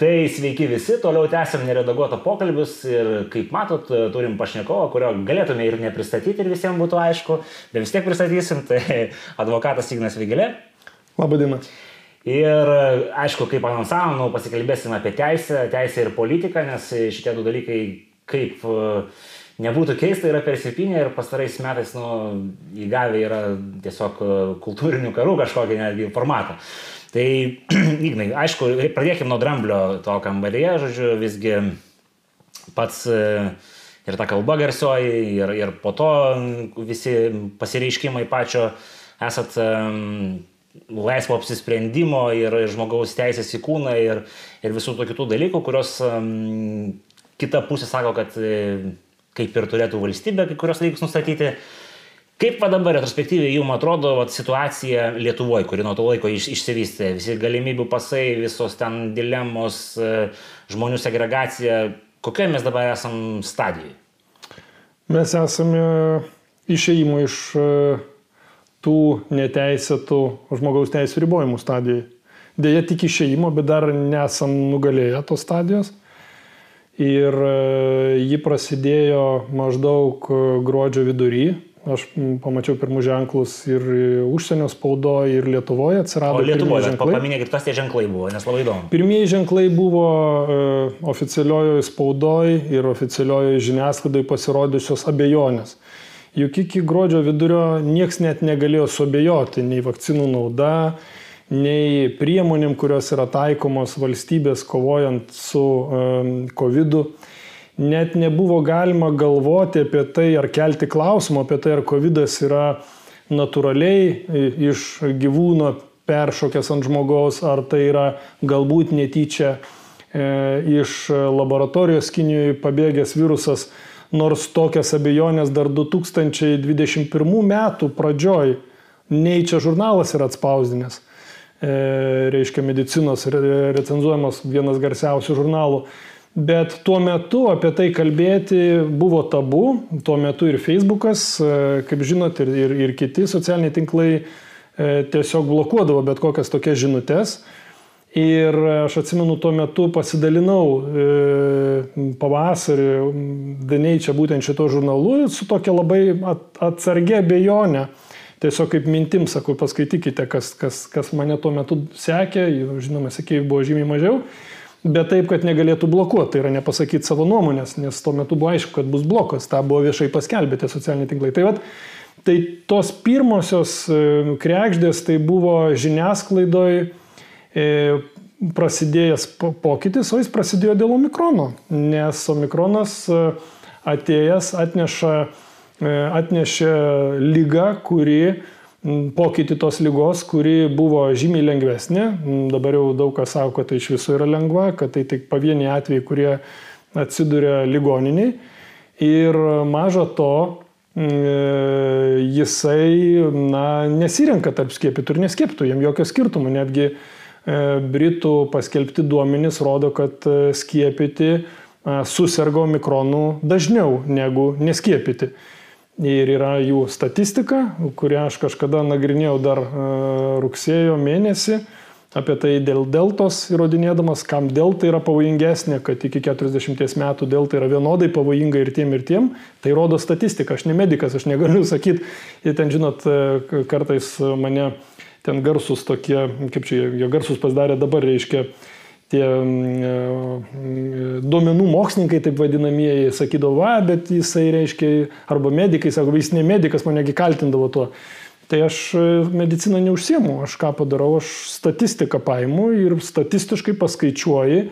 Tai sveiki visi, toliau tęsiam neredaguotą pokalbius ir kaip matot, turim pašnekovą, kurio galėtume ir nepristatyti ir visiems būtų aišku, bet vis tiek pristatysim, tai advokatas Ignas Vigilė. Labadiena. Ir aišku, kaip anonsavom, nu, pasikalbėsim apie teisę, teisę ir politiką, nes šitie du dalykai, kaip nebūtų keista, yra persipinę ir pastarais metais nu, įgavę yra tiesiog kultūrinių karų kažkokį netgi formatą. Tai, Ignai, aišku, pradėkime nuo dramblio to kambaryje, žodžiu, visgi pats e, ir ta kalba garsioji, ir, ir po to visi pasireiškimai pačio esat um, laisvo apsisprendimo ir, žmogaus teisės į kūną ir, ir visų tokių tų dalykų, kurios um, kita pusė sako, kad e, kaip ir turėtų valstybė kai kurios dalykus nustatyti. Kaip va dabar retrospektyviai jums atrodo vat, situacija Lietuvoje, kuri nuo to laiko iš, išsivystė, visi galimybių pasai, visos ten dilemos, e, žmonių segregacija, kokioje mes dabar esam stadijoje? Mes esame išeimo iš e, tų neteisėtų žmogaus teisų ribojimų stadijoje. Deja, tik išeimo, bet dar nesam nugalėję tos stadijos. Ir e, ji prasidėjo maždaug gruodžio vidury, Aš pamačiau pirmus ženklus ir užsienio spaudoje, ir Lietuvoje atsirado. O Lietuvoje, paminėkit, kas tie ženklai buvo, nes labai įdomu. Pirmieji ženklai buvo uh, oficialiojoje spaudoje ir oficialiojoje žiniasklaidoje pasirodžiusios abejonės. Juk iki gruodžio vidurio niekas net negalėjo suabejoti nei vakcinų nauda, nei priemonėm, kurios yra taikomos valstybės kovojant su um, COVID. -u net nebuvo galima galvoti apie tai ar kelti klausimą apie tai, ar COVID yra natūraliai iš gyvūno peršokęs ant žmogaus, ar tai yra galbūt netyčia e, iš laboratorijos Kinijoje pabėgęs virusas, nors tokias abejonės dar 2021 metų pradžioj Nature žurnalas yra atspausdinęs. E, reiškia medicinos recenzuojamas vienas garsiausių žurnalų. Bet tuo metu apie tai kalbėti buvo tabu, tuo metu ir Facebookas, e, kaip žinot, ir, ir, ir kiti socialiniai tinklai e, tiesiog blokuodavo bet kokias tokias žinutės. Ir aš atsimenu, tuo metu pasidalinau e, pavasarį Daniai čia būtent šito žurnalu su tokia labai atsargia bejonė. Tiesiog kaip mintim sakau, paskaitykite, kas, kas, kas mane tuo metu sekė, žinoma, sekėjų buvo žymiai mažiau bet taip, kad negalėtų blokuoti, tai yra nepasakyti savo nuomonės, nes tuo metu buvo aišku, kad bus blokas, tą buvo viešai paskelbėti socialiniai tinklai. Tai, vat, tai tos pirmosios e, krekždės tai buvo žiniasklaidoj e, prasidėjęs pokytis, o jis prasidėjo dėl omikrono, nes omikronas e, atėjęs atneša, e, atnešė lygą, kuri pokytį tos lygos, kuri buvo žymiai lengvesnė. Dabar jau daug kas sako, kad tai iš viso yra lengva, kad tai tik pavieniai atvejai, kurie atsiduria ligoniniai. Ir maža to, jisai na, nesirenka tarp skiepytų ir neskiepytų, jam jokio skirtumo. Netgi e, Britų paskelbti duomenys rodo, kad e, skiepyti susirgo mikronų dažniau negu neskiepyti ir yra jų statistika, kurią aš kažkada nagrinėjau dar e, rugsėjo mėnesį apie tai dėl deltos įrodinėdamas, kam delta yra pavojingesnė, kad iki 40 metų delta yra vienodai pavojinga ir tiem ir tiem, tai rodo statistika, aš ne medikas, aš negaliu sakyti, ir ten, žinot, e, kartais mane ten garsus tokie, kaip čia jie garsus pasidarė dabar, reiškia, tie mm, e, duomenų mokslininkai, taip vadinamieji, sakydavo, va, bet jisai reiškia, arba medikai, sako, jis ne medikas, manegi kaltindavo tuo. Tai aš e, mediciną neužsiemu, aš ką padarau, aš statistiką paimu ir statistiškai paskaičiuoju,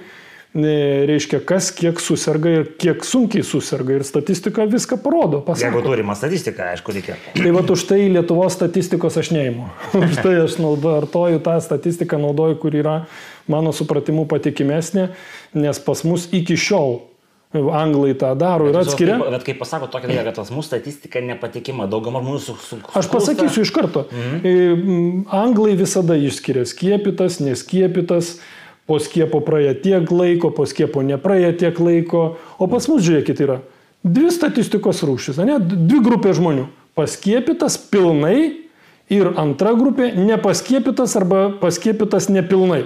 reiškia, kas kiek susirga ir kiek sunkiai susirga. Ir statistika viską parodo. Pasako. Jeigu turima statistika, aišku, reikia. Tai va už tai Lietuvos statistikos aš neimu. už tai aš naudoju, artoju tą statistiką, naudoju, kur yra mano supratimu patikimesnė, nes pas mus iki šiol Anglai tą daro ir atskiria. Bet, bet kaip pasako tokia dalyka, kad tas mūsų statistika nepatikima, dauguma žmonių su... su Aš pasakysiu iš karto. Mhm. Anglai visada išskiria skiepytas, neskiepytas, po skiepo praėjo tiek laiko, po skiepo nepraėjo tiek laiko. O pas mus, žiūrėkit, yra dvi statistikos rūšis, ne? dvi grupės žmonių. Paskiepytas pilnai ir antra grupė nepaskiepytas arba paskiepytas nepilnai.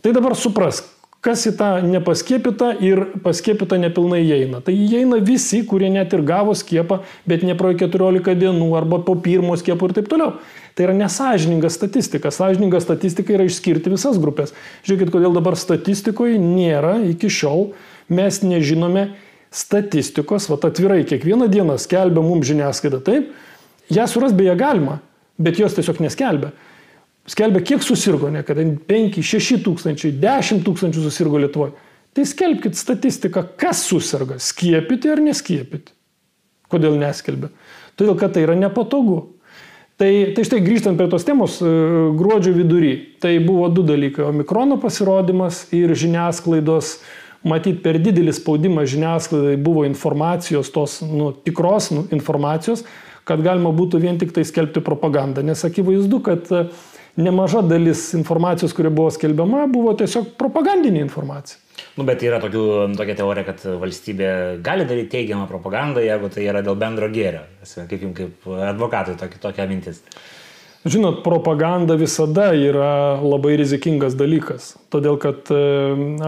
Tai dabar suprask, Kas į tą nepaskiepytą ir paskiepytą nepilnai įeina? Tai įeina visi, kurie net ir gavo skiepą, bet ne pro 14 dienų arba po pirmo skiepo ir taip toliau. Tai yra nesažininga statistika. Sažininga statistika yra išskirti visas grupės. Žiūrėkit, kodėl dabar statistikoje nėra iki šiol, mes nežinome statistikos, va atvirai kiekvieną dieną skelbia mums žiniasklaida taip, ją suras beje galima, bet jos tiesiog neskelbia skelbia, kiek susirgo, ne, kad 5, 6 tūkstančiai, 10 tūkstančių susirgo Lietuvoje. Tai skelbkite statistiką, kas susirga, skiepyti ar neskiepyti. Kodėl neskelbia? Todėl, kad tai yra nepatogu. Tai, tai štai grįžtant prie tos temos, e, gruodžio vidury, tai buvo du dalykai - omikrono pasirodymas ir žiniasklaidos, matyt, per didelis spaudimas žiniasklaidai buvo informacijos, tos nu, tikros nu, informacijos, kad galima būtų vien tik tai skelbti propagandą. Nes akivaizdu, kad nemaža dalis informacijos, kuri buvo skelbiama, buvo tiesiog propagandinė informacija. Nu, bet yra tokių, tokia teorija, kad valstybė gali daryti teigiamą propagandą, jeigu tai yra dėl bendro gėrio. Kaip jums, kaip advokatui, tokia, tokia mintis. Žinot, propaganda visada yra labai rizikingas dalykas. Todėl, kad e,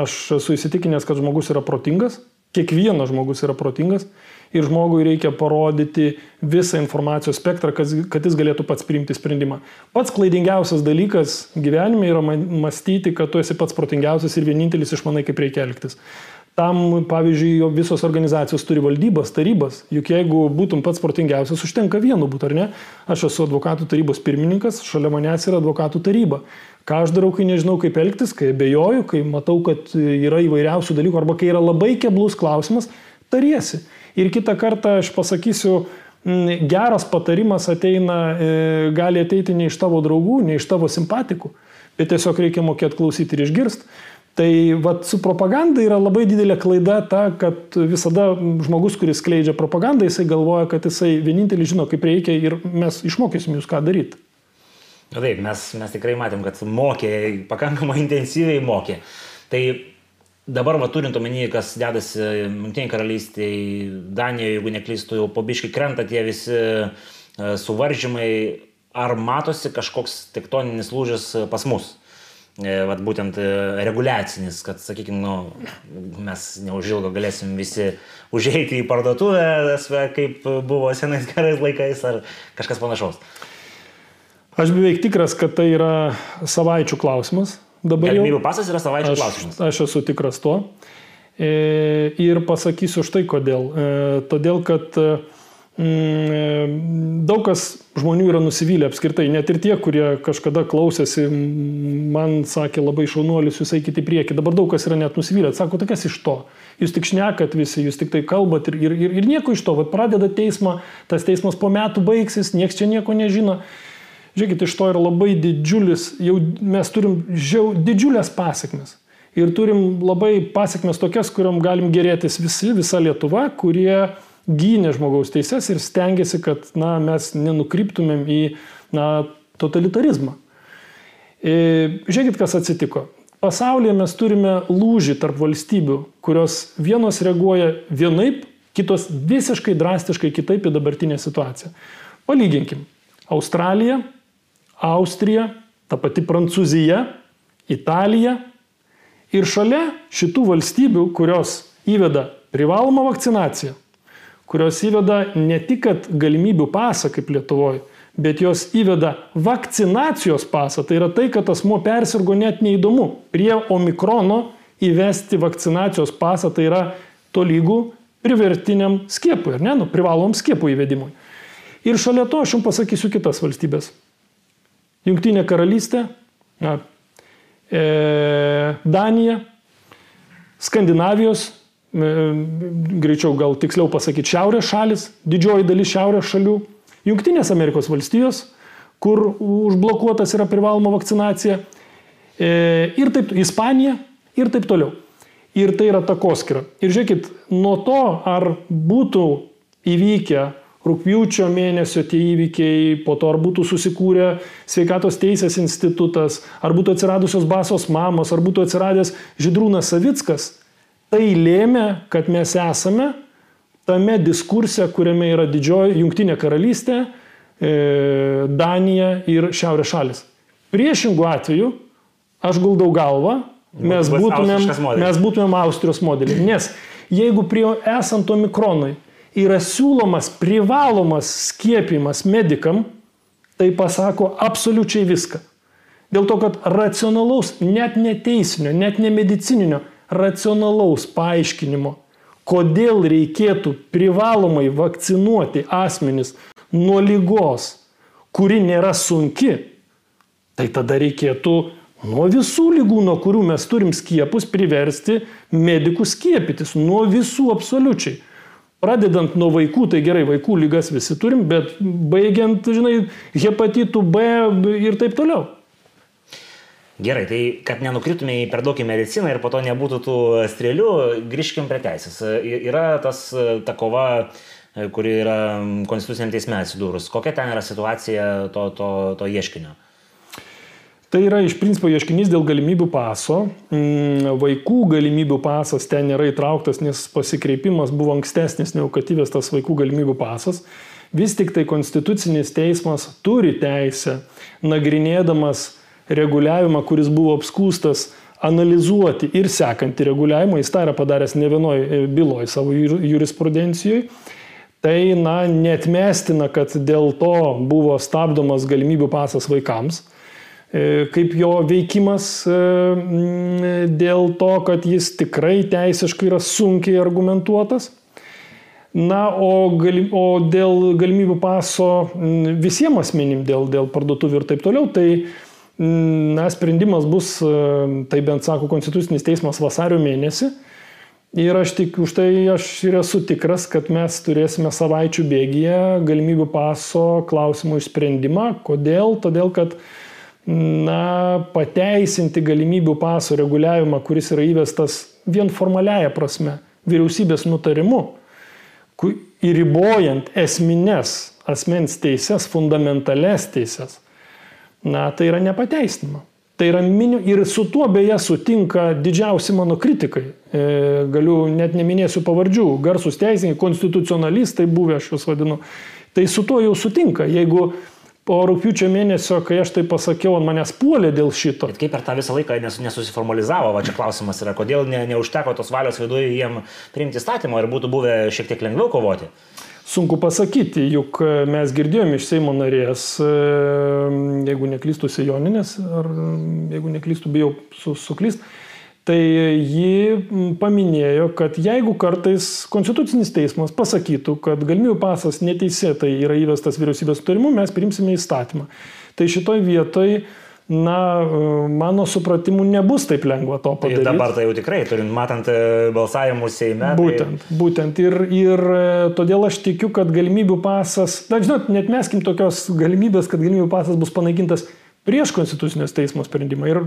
aš esu įsitikinęs, kad žmogus yra protingas, kiekvienas žmogus yra protingas ir žmogui reikia parodyti visą informacijos spektrą, kad jis galėtų pats priimti sprendimą. Pats klaidingiausias dalykas gyvenime yra mąstyti, kad tu esi pats protingiausias ir vienintelis išmanai, kaip reikia elgtis. Tam, pavyzdžiui, visos organizacijos turi valdybas, tarybas. Juk jeigu būtum pats protingiausias, užtenka vienu būtų, ar ne? Aš esu advokatų tarybos pirmininkas, šalia manęs yra advokatų taryba. Ką aš darau, kai nežinau, kaip elgtis, kai abejoju, kai matau, kad yra įvairiausių dalykų, arba kai yra labai keblus klausimas, tariesi. Ir kitą kartą aš pasakysiu, geras patarimas ateina, e, gali ateiti ne iš tavo draugų, ne iš tavo simpatikų, bet tiesiog reikia mokėti klausyti ir išgirsti. Tai vat, su propaganda yra labai didelė klaida ta, kad visada žmogus, kuris skleidžia propagandą, jisai galvoja, kad jisai vienintelį žino, kaip reikia ir mes išmokysim jūs ką daryti. Taip, mes, mes tikrai matėm, kad mokė, pakankamai intensyviai mokė. Tai Dabar, va, turint omeny, kas dedasi Junktinė karalystė, Danijoje, jeigu neklystu, jau pabiškai krenta tie visi e, suvaržymai, ar matosi kažkoks tektoninis lūžis pas mus? E, vat būtent e, reguliacinis, kad, sakykime, nu, mes neužilgo galėsim visi užeiti į parduotuvę, kaip buvo senais gerais laikais, ar kažkas panašaus. Aš beveik tikras, kad tai yra savaičių klausimas. Dabar Galimybių pasas yra savaičių klausimas. Aš esu tikras to. E, ir pasakysiu štai kodėl. E, todėl, kad e, mm, daug kas žmonių yra nusivylę apskritai, net ir tie, kurie kažkada klausėsi, man sakė labai šaunuolis, jūs eikite į priekį. Dabar daug kas yra net nusivylę. Sako, tai kas iš to? Jūs tik šnekat visi, jūs tik tai kalbat ir, ir, ir, ir nieko iš to. Vat pradeda teismą, tas teismas po metų baigsis, niekas čia nieko nežino. Žiūrėkit, iš to yra labai didžiulis, jau mes turim žiau, didžiulės pasiekmes. Ir turim labai pasiekmes tokias, kuriam galim gerėtis visi, visa Lietuva, kurie gynė žmogaus teises ir stengiasi, kad na, mes nenukryptumėm į na, totalitarizmą. E, žiūrėkit, kas atsitiko. Pasaulyje mes turime lūžį tarp valstybių, kurios vienos reaguoja vienaip, kitos visiškai drastiškai kitaip į dabartinę situaciją. Palyginkim. Australija Austrija, ta pati Prancūzija, Italija. Ir šalia šitų valstybių, kurios įveda privalomą vakcinaciją, kurios įveda ne tik galimybių pasą kaip Lietuvoje, bet jos įveda vakcinacijos pasą. Tai yra tai, kad asmo persirgo net neįdomu. Prie omikrono įvesti vakcinacijos pasą tai yra tolygų privertiniam skiepui, ar ne, nu, privalom skiepų įvedimui. Ir šalia to aš jums pasakysiu kitas valstybės. Junktinė karalystė, e, Danija, Skandinavijos, e, greičiau gal tiksliau pasakyti šiaurės šalis, didžioji dalis šiaurės šalių, Junktinės Amerikos valstijos, kur užblokuotas yra privaloma vakcinacija, e, ir taip, Ispanija ir taip toliau. Ir tai yra takoskira. Ir žiūrėkit, nuo to, ar būtų įvykę rūpjūčio mėnesio tie įvykiai, po to ar būtų susikūrę sveikatos teisės institutas, ar būtų atsiradusios basos mamos, ar būtų atsiradęs Židrūnas Savickas, tai lėmė, kad mes esame tame diskurse, kuriame yra didžioji Junktinė karalystė, e, Danija ir Šiaurės šalis. Priešingų atveju aš guldau galvą, Mes būtumėm, mes būtumėm Austrijos modelį. Nes jeigu prie esant omikronui yra siūlomas privalomas skiepimas medikam, tai pasako absoliučiai viską. Dėl to, kad racionalaus, net neteisinio, net nemedicininio, racionalaus paaiškinimo, kodėl reikėtų privalomai vakcinuoti asmenis nuo lygos, kuri nėra sunki, tai tada reikėtų nuo visų lygų, nuo kurių mes turim skiepus, priversti medikus skiepytis. Nuo visų absoliučiai. Pradedant nuo vaikų, tai gerai, vaikų lygas visi turim, bet baigiant, žinai, hepatitų B ir taip toliau. Gerai, tai kad nenukritume į per daug į mediciną ir po to nebūtų tų strėlių, grįžkim prie teisės. Yra tas ta kova, kuri yra konstituciniam teisme atsidūrus. Kokia ten yra situacija to, to, to ieškinio? Tai yra iš principo ieškinys dėl galimybių paso. Mm, Vaikų galimybių pasas ten nėra įtrauktas, nes pasikreipimas buvo ankstesnis negu kad įvestas vaikų galimybių pasas. Vis tik tai konstitucinis teismas turi teisę, nagrinėdamas reguliavimą, kuris buvo apskūstas, analizuoti ir sekantį reguliavimą. Jis tą yra padaręs ne vienoje byloje savo jurisprudencijoje. Tai, na, netmestina, kad dėl to buvo stabdomas galimybių pasas vaikams kaip jo veikimas dėl to, kad jis tikrai teisiškai yra sunkiai argumentuotas. Na, o, gali, o dėl galimybių paso visiems asmenim, dėl, dėl parduotuvių ir taip toliau, tai na, sprendimas bus, tai bent sako Konstitucinis teismas vasario mėnesį. Ir aš tik už tai aš ir esu tikras, kad mes turėsime savaičių bėgyje galimybių paso klausimų išsprendimą. Kodėl? Todėl, kad na, pateisinti galimybių paso reguliavimą, kuris yra įvestas vien formaliaja prasme, vyriausybės nutarimu, ir ribojant esminės asmens teises, fundamentales teises, na, tai yra nepateisinama. Tai yra miniu ir su tuo beje sutinka didžiausi mano kritikai. E, galiu net neminėsiu pavardžių. Garsus teisininkai, konstitucionalistai buvę, aš juos vadinu. Tai su tuo jau sutinka. Jeigu po rūpiučio mėnesio, kai aš tai pasakiau, ant manęs puolė dėl šito. Bet kaip per tą visą laiką nes, nesusiformalizavo, va čia klausimas yra, kodėl ne, neužteko tos valios viduje jiem priimti įstatymą ir būtų buvę šiek tiek lengviau kovoti? Sunku pasakyti, juk mes girdėjome iš Seimo narės, jeigu neklystų Sejoninės, ar jeigu neklystų, bijau su, suklyst, tai ji paminėjo, kad jeigu kartais Konstitucinis teismas pasakytų, kad galimybių pasas neteisėtai yra įvestas vyriausybės sutarimu, mes priimsime įstatymą. Tai šitoj vietoj na, mano supratimu, nebus taip lengva to padaryti. Ir dabar tai jau tikrai, turint matant balsavimus Seime. Būtent, tai... būtent. Ir, ir todėl aš tikiu, kad galimybių pasas, na, žinot, net meskim tokios galimybės, kad galimybių pasas bus panaikintas prieš Konstitucinės teismo sprendimą. Ir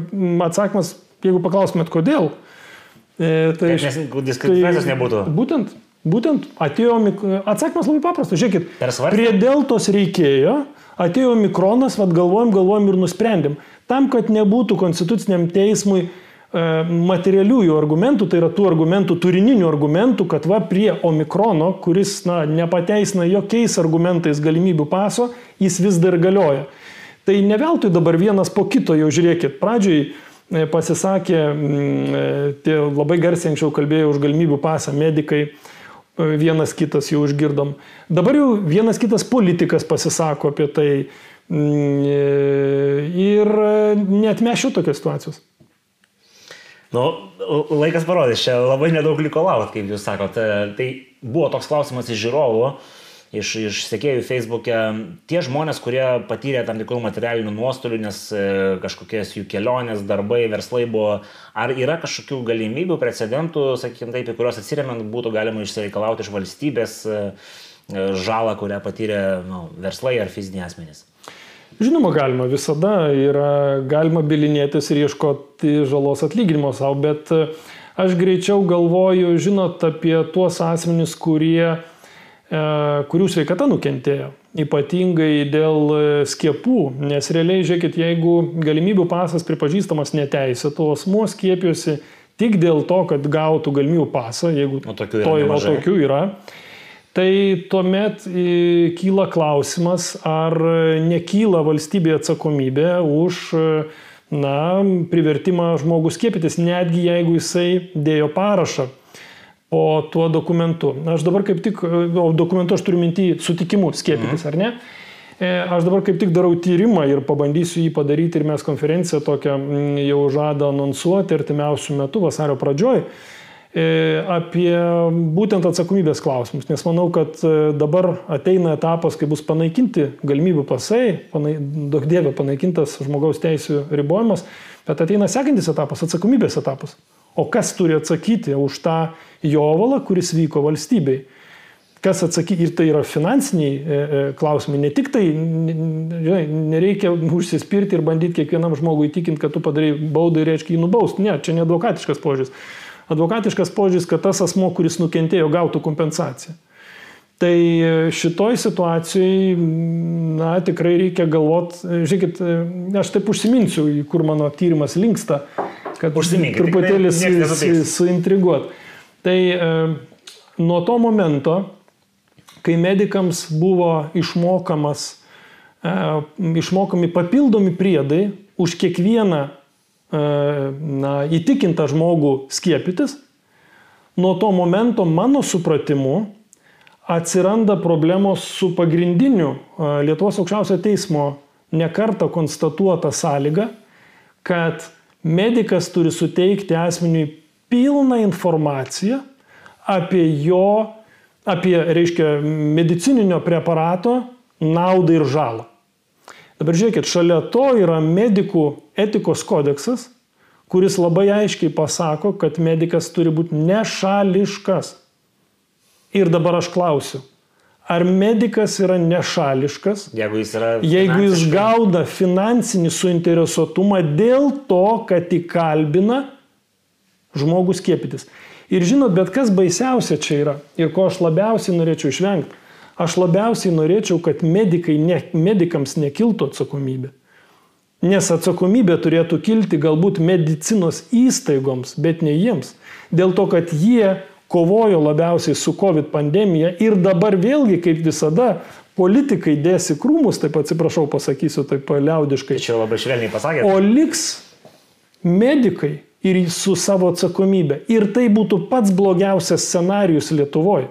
atsakymas, jeigu paklaustumėt, kodėl, e, tai... Nes diskriminacijos tai, nebūtų. Būtent, būtent atėjo, atsakymas labai paprastas, žiūrėkit, prie deltos reikėjo, atėjo mikronas, vad galvojom, galvojom ir nusprendėm. Tam, kad nebūtų Konstituciniam teismui e, materialiųjų argumentų, tai yra tų argumentų, turininių argumentų, kad va prie omikrono, kuris na, nepateisina jokiais argumentais galimybių paso, jis vis dar galioja. Tai ne veltui dabar vienas po kito jau žiūrėkit. Pradžioj e, pasisakė, e, tie labai garsiai anksčiau kalbėjo už galimybių pasą medikai, e, vienas kitas jau užgirdom. Dabar jau vienas kitas politikas pasisako apie tai ir netmešiu tokios situacijos. Nu, laikas parodys, čia labai nedaug liko laukti, kaip jūs sakote. Tai buvo toks klausimas iš žiūrovų iš, iš sekėjų Facebook'e, tie žmonės, kurie patyrė tam tikrų materialinių nuostolių, nes e, kažkokias jų kelionės, darbai, verslai buvo, ar yra kažkokių galimybių, precedentų, sakykime taip, į kuriuos atsiriamant būtų galima išsireikalauti iš valstybės e, e, žalą, kurią patyrė nu, verslai ar fiziniai asmenys? Žinoma, galima visada yra galima bilinėtis ir ieškoti žalos atlyginimo savo, bet aš greičiau galvoju, žinot, apie tuos asmenys, kurie kurių sveikata nukentėjo. Ypatingai dėl e, skiepų, nes realiai, žiūrėkit, jeigu galimybių pasas pripažįstamas neteisėtų, asmuo skiepijosi tik dėl to, kad gautų galimybių pasą, jeigu o tokių yra, to, o tokių yra tai tuomet e, kyla klausimas, ar nekyla valstybė atsakomybė už na, privertimą žmogų skiepytis, netgi jeigu jisai dėjo parašą po tuo dokumentu. Aš dabar kaip tik, o dokumentu aš turiu mintį sutikimu skiepytis, mhm. ar ne? E, aš dabar kaip tik darau tyrimą ir pabandysiu jį padaryti ir mes konferenciją tokią mm, jau žadą anonsuoti artimiausių metų, vasario pradžioj, e, apie būtent atsakomybės klausimus. Nes manau, kad e, dabar ateina etapas, kai bus panaikinti galimybių pasai, panai, daug dievė panaikintas žmogaus teisų ribojimas, bet ateina sekantis etapas, atsakomybės etapas. O kas turi atsakyti už tą jovalą, kuris vyko valstybei? kas atsakyti, ir tai yra finansiniai e, e, klausimai, ne tik tai, žinai, nereikia užsispirti ir bandyti kiekvienam žmogui įtikinti, kad tu padarai baudą ir reiškia jį nubausti. Ne, čia ne advokatiškas požiūris. Advokatiškas požiūris, kad tas asmo, kuris nukentėjo, gautų kompensaciją. Tai šitoj situacijai, na, tikrai reikia galvoti, žiūrėkit, aš taip užsiminsiu, kur mano tyrimas linksta, kad truputėlį su, suintriguot. Tai e, nuo to momento, kai medikams buvo išmokamas, e, išmokami papildomi priedai už kiekvieną e, na, įtikintą žmogų skiepytis, nuo to momento mano supratimu atsiranda problemos su pagrindiniu e, Lietuvos aukščiausio teismo nekarta konstatuota sąlyga, kad medikas turi suteikti asmeniui pilną informaciją apie jo apie, reiškia, medicininio preparato naudą ir žalą. Dabar žiūrėkit, šalia to yra medikų etikos kodeksas, kuris labai aiškiai pasako, kad medikas turi būti nešališkas. Ir dabar aš klausiu, ar medikas yra nešališkas, jeigu jis, yra jeigu jis gauna finansinį suinteresuotumą dėl to, kad įkalbina žmogus skiepytis. Ir žinot, bet kas baisiausia čia yra ir ko aš labiausiai norėčiau išvengti. Aš labiausiai norėčiau, kad medikai ne, medikams nekiltų atsakomybė. Nes atsakomybė turėtų kilti galbūt medicinos įstaigoms, bet ne jiems. Dėl to, kad jie kovojo labiausiai su COVID pandemija ir dabar vėlgi, kaip visada, politikai dėsi krūmus, taip atsiprašau, pasakysiu taip liaudiškai. Čia labai švelniai pasakė. O liks medikai ir su savo atsakomybė. Ir tai būtų pats blogiausias scenarius Lietuvoje.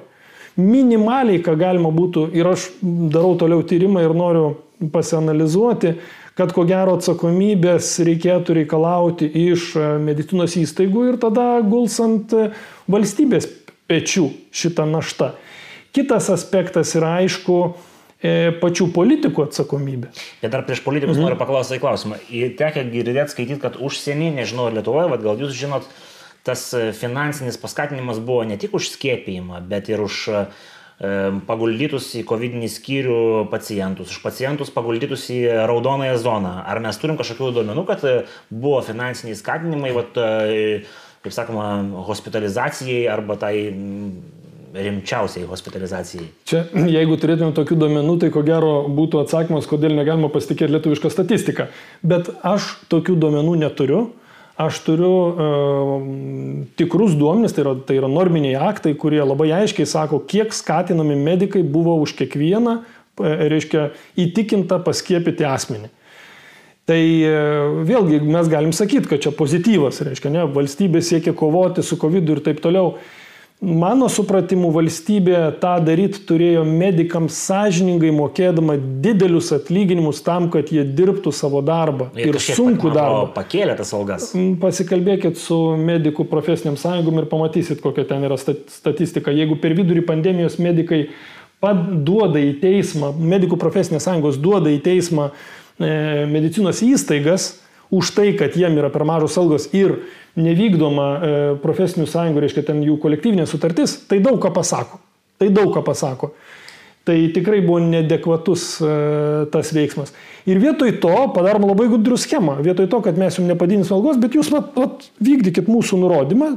Minimaliai, ką galima būtų, ir aš darau toliau tyrimą ir noriu pasianalizuoti, kad ko gero atsakomybės reikėtų reikalauti iš e, medicinos įstaigų ir tada guls ant e, valstybės pečių šitą naštą. Kitas aspektas yra aišku, E, pačių politikų atsakomybė. Bet dar prieš politikus mhm. noriu paklausyti klausimą. Tekia girdėti, skaityti, kad užsienį, nežinau, Lietuvoje, vad gal jūs žinot, tas finansinis paskatinimas buvo ne tik už skiepijimą, bet ir už e, paguldytus į COVID skyrių pacientus, už pacientus paguldytus į raudonąją zoną. Ar mes turim kažkokių duomenų, kad buvo finansiniai skatinimai, vat, kaip sakoma, hospitalizacijai arba tai rimčiausiai hospitalizacijai? Čia, jeigu turėtume tokių duomenų, tai ko gero būtų atsakymas, kodėl negalima pasitikėti lietuvišką statistiką. Bet aš tokių duomenų neturiu. Aš turiu uh, tikrus duomenis, tai yra, tai yra norminiai aktai, kurie labai aiškiai sako, kiek skatinami medikai buvo už kiekvieną, e, reiškia, įtikintą paskiepyti asmenį. Tai e, vėlgi mes galim sakyti, kad čia pozityvas, reiškia, ne, valstybė siekia kovoti su COVID ir taip toliau. Mano supratimu, valstybė tą daryti turėjo medikams sąžiningai mokėdama didelius atlyginimus tam, kad jie dirbtų savo darbą ir, ir sunkų darbą. Pakėlė tas algas. Mm, pasikalbėkit su medikų profesiniam sąjungom ir pamatysit, kokia ten yra statistika. Jeigu per vidurį pandemijos medikai duoda į teismą, medikų profesinės sąjungos duoda į teismą e, medicinos įstaigas už tai, kad jiem yra per mažos algos ir nevykdoma e, profesinių sąjungų, reiškia ten jų kolektyvinė sutartis, tai daug ką pasako. Tai daug ką pasako. Tai tikrai buvo nedekvatus e, tas veiksmas. Ir vietoj to padarom labai gudrių schemą. Vietoj to, kad mes jums nepadidinsim algos, bet jūs vat, vat, vykdykit mūsų nurodymą,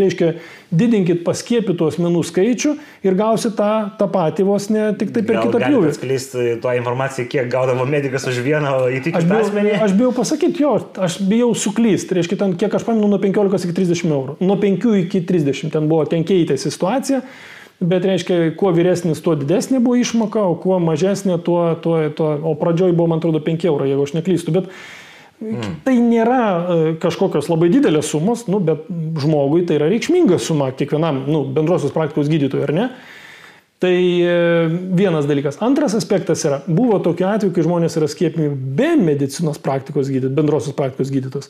reiškia, didinkit paskiepytų asmenų skaičių ir gausit tą, tą patį vos ne tik tai per Gal kitą pjūvį. Atskleisti tą informaciją, kiek gaudavo medikas už vieną įtikintą asmenį. Aš bijau pasakyti, jo, aš bijau suklysti. Reiškia, ten, kiek aš pamenu, nuo 15 iki 30 eurų. Nuo 5 iki 30 ten buvo, ten keitėsi situacija. Bet reiškia, kuo vyresnis, tuo didesnė buvo išmoka, o kuo mažesnė, tuo, tuo, tuo o pradžioj buvo, man atrodo, 5 eurų, jeigu aš neklystu. Bet Mm. Tai nėra kažkokios labai didelės sumos, nu, bet žmogui tai yra reikšminga suma kiekvienam nu, bendrosios praktikos gydytojui, ar ne? Tai vienas dalykas. Antras aspektas yra, buvo tokiu atveju, kai žmonės yra skiepimi be medicinos praktikos gydytojos, bendrosios praktikos gydytojos.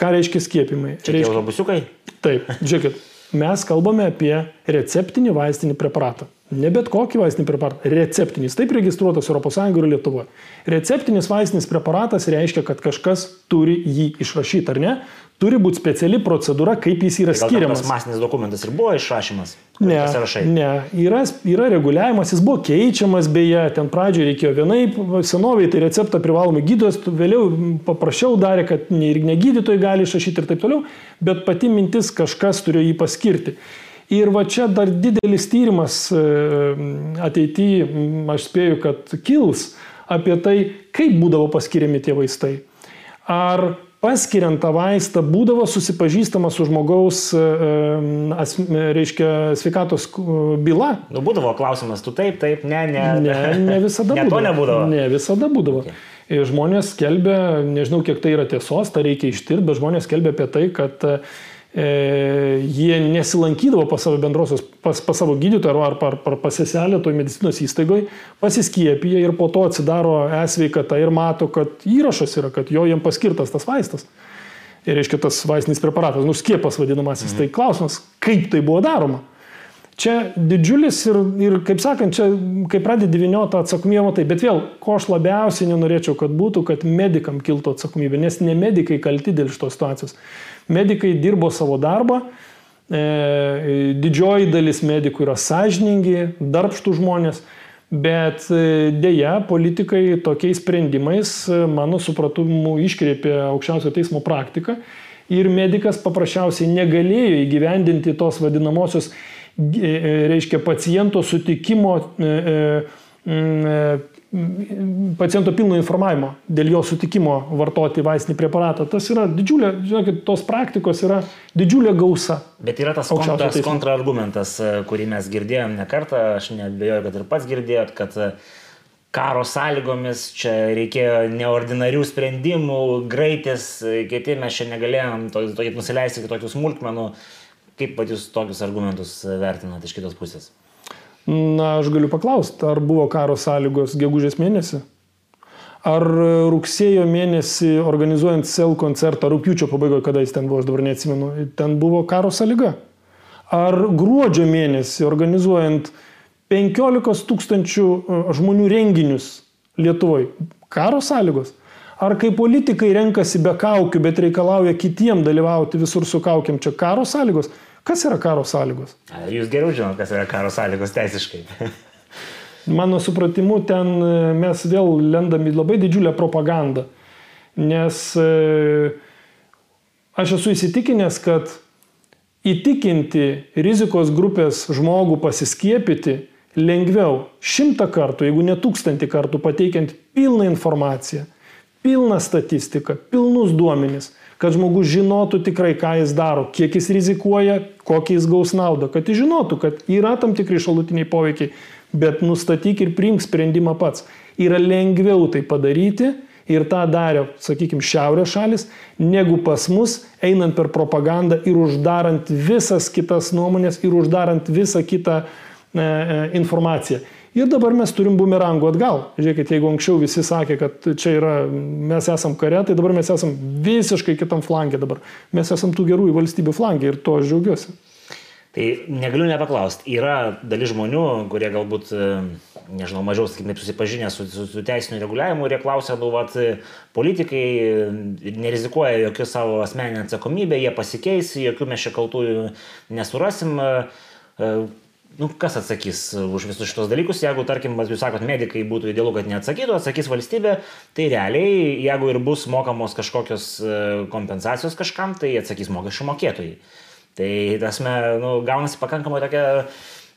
Ką reiškia skiepimai? Čia reiškia autobusiukai? Taip, žiūrėkit, mes kalbame apie receptinį vaistinį preparatą. Ne bet kokį vaistinį preparatą, receptinis, taip registruotas ES ir Lietuvoje. Receptinis vaistinis preparatas reiškia, kad kažkas turi jį išrašyti, ar ne? Turi būti speciali procedūra, kaip jis yra tai skiriamas. Tas masinis dokumentas ir buvo išrašymas. Ne, ne yra, yra reguliavimas, jis buvo keičiamas beje, ten pradžioje reikėjo vienaip, senoviai tai receptą privalomai gydytojas, vėliau paprašiau darė, kad ir negydytojai gali išrašyti ir taip toliau, bet pati mintis kažkas turėjo jį paskirti. Ir va čia dar didelis tyrimas e, ateityje, aš spėju, kad kils apie tai, kaip būdavo paskiriami tie vaistai. Ar paskiriant tą vaistą būdavo susipažįstama su žmogaus, e, e, as, reiškia, sveikatos byla. Nu, būdavo klausimas, tu taip, taip, ne, ne. Ne, ne visada ne būdavo. to nebūdavo. Ne visada būdavo. Okay. Žmonės skelbia, nežinau kiek tai yra tiesos, tą reikia ištirti, bet žmonės skelbia apie tai, kad e, jie nesilankydavo pas savo bendrosios, pas, pas savo gydytoją ar, ar, ar pas seselę toj medicinos įstaigoje, pasiskiepija ir po to atsidaro esveikata ir mato, kad įrašas yra, kad jo jiem paskirtas tas vaistas. Ir reiškia tas vaistinis preparatas, nuskiepas vadinamasis. Mhm. Tai klausimas, kaip tai buvo daroma. Čia didžiulis ir, ir kaip sakant, čia kai pradedi vyniotą atsakomybę, tai bet vėl, ko aš labiausiai nenorėčiau, kad būtų, kad medikam kiltų atsakomybė, nes ne medikai kalti dėl šitos situacijos. Medikai dirbo savo darbą, e, didžioji dalis medikų yra sąžiningi, darbštų žmonės, bet e, dėja politikai tokiais sprendimais, e, mano supratimu, iškreipė aukščiausio teismo praktiką ir medikas paprasčiausiai negalėjo įgyvendinti tos vadinamosios, reiškia, paciento sutikimo paciento pilno informavimo dėl jo sutikimo vartoti vaistinį preparatą. Tas yra didžiulė, žinokit, tos praktikos yra didžiulė gausa. Bet yra tas kontras, kontrargumentas, e, kurį mes girdėjom ne kartą, aš nebejoju, kad ir pats girdėjot, kad e, karo sąlygomis čia reikėjo neordinarių sprendimų, greitis, e, kiti mes čia negalėjom to, to, nusileisti iki tokių smulkmenų. Kaip pat jūs tokius argumentus vertinate iš kitos pusės? Na, aš galiu paklausti, ar buvo karo sąlygos gegužės mėnesį? Ar rugsėjo mėnesį organizuojant SEL koncertą, rūpiučio pabaigoje, kada jis ten buvo, aš dabar neatsimenu, ten buvo karo sąlyga? Ar gruodžio mėnesį organizuojant 15 tūkstančių e, žmonių renginius Lietuvoje, karo sąlygos? Ar kai politikai renkasi be kaukių, bet reikalauja kitiem dalyvauti visur su kaukiam, čia karo sąlygos? Kas yra karo sąlygos? Jūs geriau žinote, kas yra karo sąlygos teisiškai. Mano supratimu, ten e, mes vėl lendam į labai didžiulę propagandą. Nes e, aš esu įsitikinęs, kad įtikinti rizikos grupės žmogų pasiskiepyti lengviau šimtą kartų, jeigu ne tūkstantį kartų pateikiant pilną informaciją, pilną statistiką, pilnus duomenis kad žmogus žinotų tikrai, ką jis daro, kiek jis rizikuoja, kokį jis gaus naudą, kad jis žinotų, kad yra tam tikri šalutiniai poveikiai, bet nustatyk ir priimk sprendimą pats. Yra lengviau tai padaryti ir tą darė, sakykime, šiaurės šalis, negu pas mus, einant per propagandą ir uždarant visas kitas nuomonės ir uždarant visą kitą e, e, informaciją. Ir dabar mes turim bumerangų atgal. Žiūrėkit, jeigu anksčiau visi sakė, kad čia yra, mes esam kare, tai dabar mes esam visiškai kitam flangė dabar. Mes esam tų gerųjų valstybių flangė ir to aš džiaugiuosi. Tai negaliu nepaklausti. Yra dalis žmonių, kurie galbūt, nežinau, mažiau, sakykime, susipažinę su, su, su teisiniu reguliavimu ir jie klausia, nu, vat, politikai nerizikuoja jokių savo asmeninę atsakomybę, jie pasikeis, jokių mes čia kaltųjų nesurasim nu, kas atsakys už visus šitos dalykus, jeigu, tarkim, jūs sakot, medikai būtų idealu, kad neatsakytų, atsakys valstybė, tai realiai, jeigu ir bus mokamos kažkokios e, kompensacijos kažkam, tai atsakys mokesčių mokėtojai. Tai, tasme, nu, gaunasi pakankamai tokia,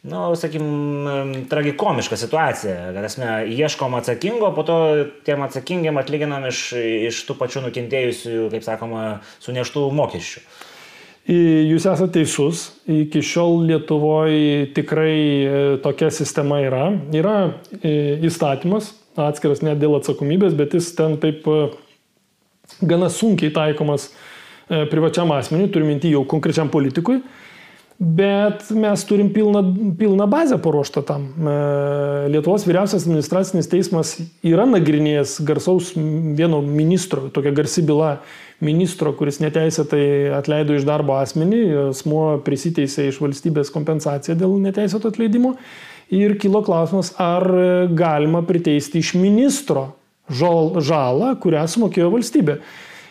nu, sakykim, tragikomiška situacija, kad, tasme, ieškom atsakingo, po to tiem atsakingiam atlyginam iš, iš tų pačių nukentėjusių, kaip sakoma, suneštų mokesčių. Jūs esate teisus, iki šiol Lietuvoje tikrai e, tokia sistema yra. Yra e, įstatymas, atskiras net dėl atsakomybės, bet jis ten taip e, gana sunkiai taikomas privačiam asmeniui, turiu minti jau konkrečiam politikui, bet mes turim pilną, pilną bazę paruoštą tam. Lietuvos vyriausias administracinis teismas yra nagrinėjęs garsaus vieno ministro, tokia garsi byla ministro, kuris neteisėtai atleido iš darbo asmenį, asmuo prisiteisė iš valstybės kompensaciją dėl neteisėto atleidimo. Ir kilo klausimas, ar galima priteisti iš ministro žalą, kurią sumokėjo valstybė.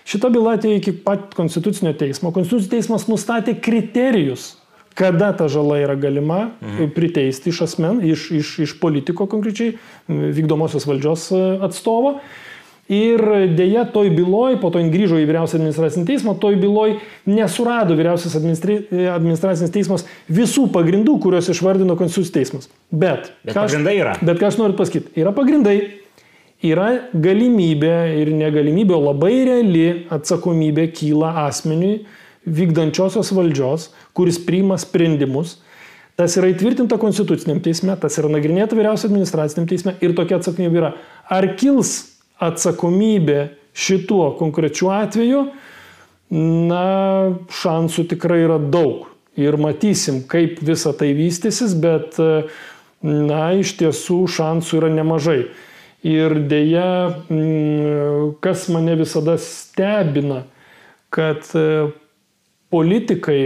Šita byla atėjo iki pat Konstitucinio teismo. Konstitucinis teismas nustatė kriterijus, kada ta žala yra galima mhm. priteisti iš asmen, iš, iš, iš politiko konkrečiai, vykdomosios valdžios atstovo. Ir dėja, toj byloj, po to jin grįžo į vyriausią administracinį teismą, toj byloj nesurado vyriausias administracinis teismas visų pagrindų, kuriuos išvardino Konstitucijos teismas. Bet, bet pagrindai yra. Bet ką aš noriu pasakyti, yra pagrindai, yra galimybė ir negalimybė, o labai reali atsakomybė kyla asmeniui vykdančiosios valdžios, kuris priima sprendimus. Tas yra įtvirtinta konstituciniam teisme, tas yra nagrinėta vyriausio administraciniam teisme ir tokia atsakomybė yra. Ar kils atsakomybė šituo konkrečiu atveju, na, šansų tikrai yra daug. Ir matysim, kaip visa tai vystysis, bet, na, iš tiesų šansų yra nemažai. Ir dėja, mm, kas mane visada stebina, kad e, politikai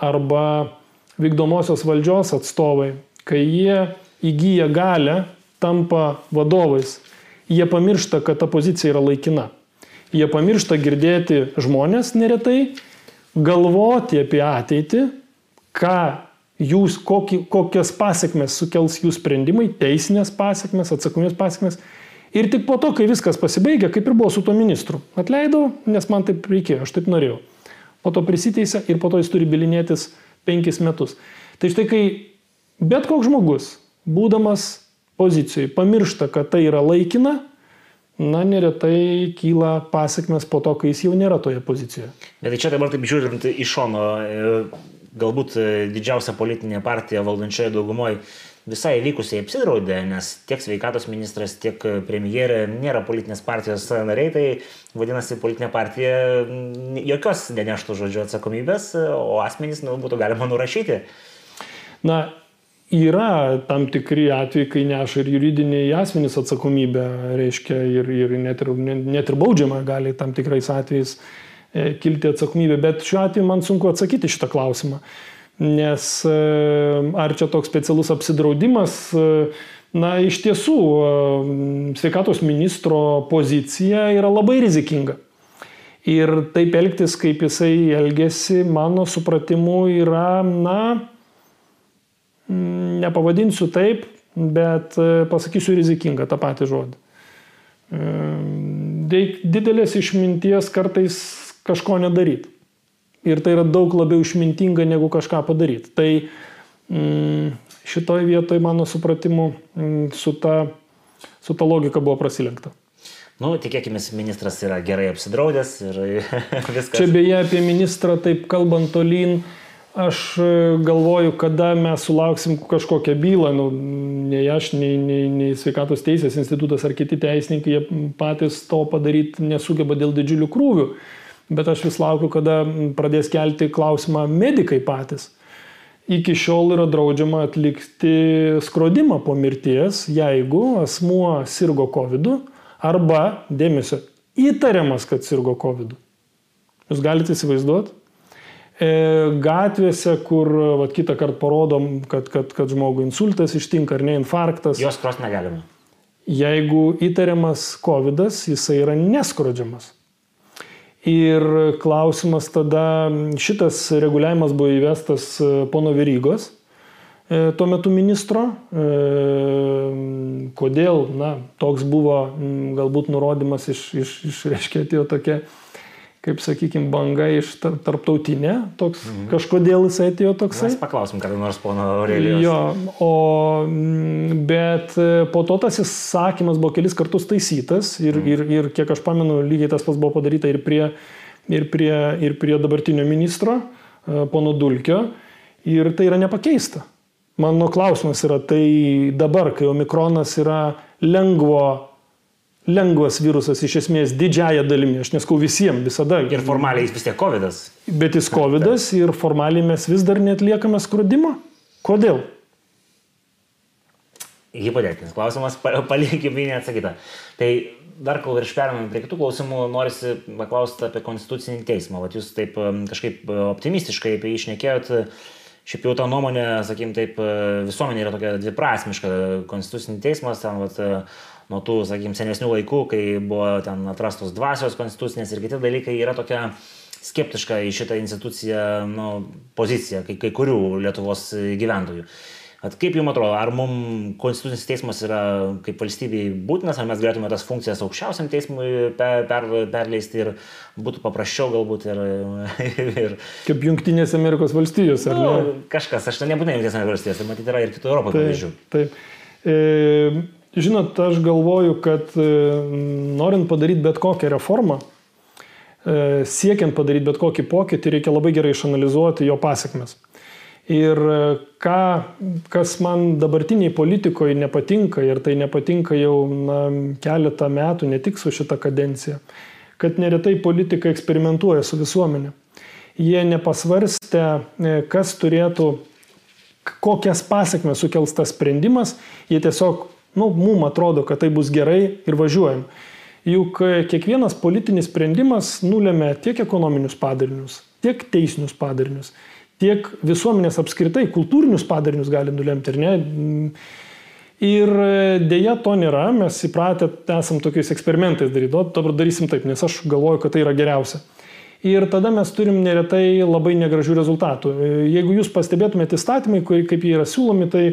arba vykdomosios valdžios atstovai, kai jie įgyja galę, tampa vadovais, jie pamiršta, kad ta pozicija yra laikina. Jie pamiršta girdėti žmonės neretai, galvoti apie ateitį, ką jūs, kokį, kokias pasiekmes sukels jų sprendimai, teisinės pasiekmes, atsakomės pasiekmes Ir tik po to, kai viskas pasibaigė, kaip ir buvo su tuo ministru, atleidau, nes man taip reikėjo, aš taip norėjau. Po to prisiteisė ir po to jis turi bilinėtis penkis metus. Tai štai kai bet koks žmogus, būdamas pozicijoje, pamiršta, kad tai yra laikina, na, neretai kyla pasiekmes po to, kai jis jau nėra toje pozicijoje. Bet tai čia dabar taip žiūrint iš šono, e, galbūt e, didžiausia politinė partija valdančioje daugumoje visai vykusiai apsidraudė, nes tiek sveikatos ministras, tiek premjerė nėra politinės partijos nariai, tai vadinasi, politinė partija jokios neneštų žodžio atsakomybės, o asmenys nu, būtų galima nurašyti. Na, yra tam tikri atvejai, kai neša ir juridiniai asmenys atsakomybę, reiškia, ir, ir net, ir, net ir baudžiama gali tam tikrais atvejais e, kilti atsakomybė, bet šiuo atveju man sunku atsakyti šitą klausimą nes e, ar čia toks specialus apsidraudimas, e, na iš tiesų sveikatos ministro pozicija yra labai rizikinga. Ir taip elgtis, kaip jisai elgesi, mano supratimu, yra, na, nepavadinsiu taip, bet pasakysiu rizikinga tą patį žodį. Didelės išminties kartais kažko nedaryti. Ir tai yra daug labiau išmintinga negu kažką padaryti. Tai mm, šitoje vietoje, mano supratimu, mm, su, ta, su ta logika buvo prasilenkta. Nu, tikėkime, ministras yra gerai apsidraudęs ir viskas. Čia beje apie ministrą, taip kalbant tolyn, aš e, galvoju, kada mes sulauksim kažkokią bylą, nu, nei aš, nei, nei, nei sveikatos teisės institutas ar kiti teisininkai, jie patys to padaryti nesugeba dėl didžiulių krūvių bet aš vis laukiu, kada pradės kelti klausimą medikai patys. Iki šiol yra draudžiama atlikti skrodimą po mirties, jeigu asmuo sirgo COVID arba, dėmesio, įtariamas, kad sirgo COVID. Jūs galite įsivaizduoti? E, gatvėse, kur vat, kitą kartą parodom, kad, kad, kad žmogui insultas ištinka ar ne infarktas. Jos kros negalima. Jeigu įtariamas COVID, jisai yra neskrodžiamas. Ir klausimas tada, šitas reguliavimas buvo įvestas e, pono Verygos, e, tuo metu ministro. Kodėl, na, toks buvo galbūt nurodymas iš, iš, iš reiškia, atėjo tokia kaip sakykime, banga iš tarptautinė, toks mhm. kažkodėl jisai atėjo toksai. Mes paklausim kada nors pono Aurelijos. Jo, o, mm, bet e, po to tas įsakymas buvo kelis kartus taisytas ir, mhm. ir, ir kiek aš pamenu, lygiai tas pats buvo padaryta ir prie, ir prie, ir prie dabartinio ministro, e, pono Dulkio, ir tai yra nepakeista. Mano klausimas yra, tai dabar, kai omikronas yra lengvo lengvas virusas iš esmės didžiaja dalimi, aš neskau visiems visada. Ir formaliai jis vis tiek COVID. -as. Bet jis COVID ir formaliai mes vis dar netliekame skrodimo. Kodėl? Hipotetinis klausimas, palikime jį neatsakytą. Tai dar kol virš perėmėm prie kitų klausimų, norisi paklausti apie konstitucinį teismą. Vat jūs taip kažkaip optimistiškai apie jį išnekėjot. Šiaip jau ta nuomonė, sakykim, taip, visuomenė yra tokia dviprasmiška. Konstitucinis teismas, ten, vat, nuo tų, sakykim, senesnių laikų, kai buvo ten atrastos dvasios konstitucinės ir kiti dalykai, yra tokia skeptiška į šitą instituciją nu, poziciją kai, kai kurių Lietuvos gyventojų. At kaip jums atrodo, ar mums konstitucinis teismas yra kaip valstybei būtinas, ar mes galėtume tas funkcijas aukščiausiam teismui per, per, perleisti ir būtų paprasčiau galbūt ir... ir kaip Junktinės Amerikos valstijos, ar nu, ne? Kažkas, aš tai nebūtinai Junktinės Amerikos valstijos, tai matyti yra ir kitų Europos pavyzdžių. Taip. taip. E, žinot, aš galvoju, kad e, norint padaryti bet kokią reformą, e, siekiant padaryti bet kokį pokytį, reikia labai gerai išanalizuoti jo pasiekmes. Ir e, ką, kas man dabartiniai politikoje nepatinka, ir tai nepatinka jau na, keletą metų, ne tik su šita kadencija, kad neretai politikai eksperimentuoja su visuomenė. Jie nepasvarstė, kas turėtų, kokias pasiekmes sukels tas sprendimas, jie tiesiog, nu, mum atrodo, kad tai bus gerai ir važiuojam. Juk e, kiekvienas politinis sprendimas nulėmė tiek ekonominius padarinius, tiek teisinius padarinius tiek visuomenės apskritai kultūrinius padarinius gali nulemti, ar ne? Ir dėja to nėra, mes įpratę esam tokiais eksperimentais daryti, o dabar darysim taip, nes aš galvoju, kad tai yra geriausia. Ir tada mes turim neretai labai negražių rezultatų. Jeigu jūs pastebėtumėte įstatymai, kaip jie yra siūlomi, tai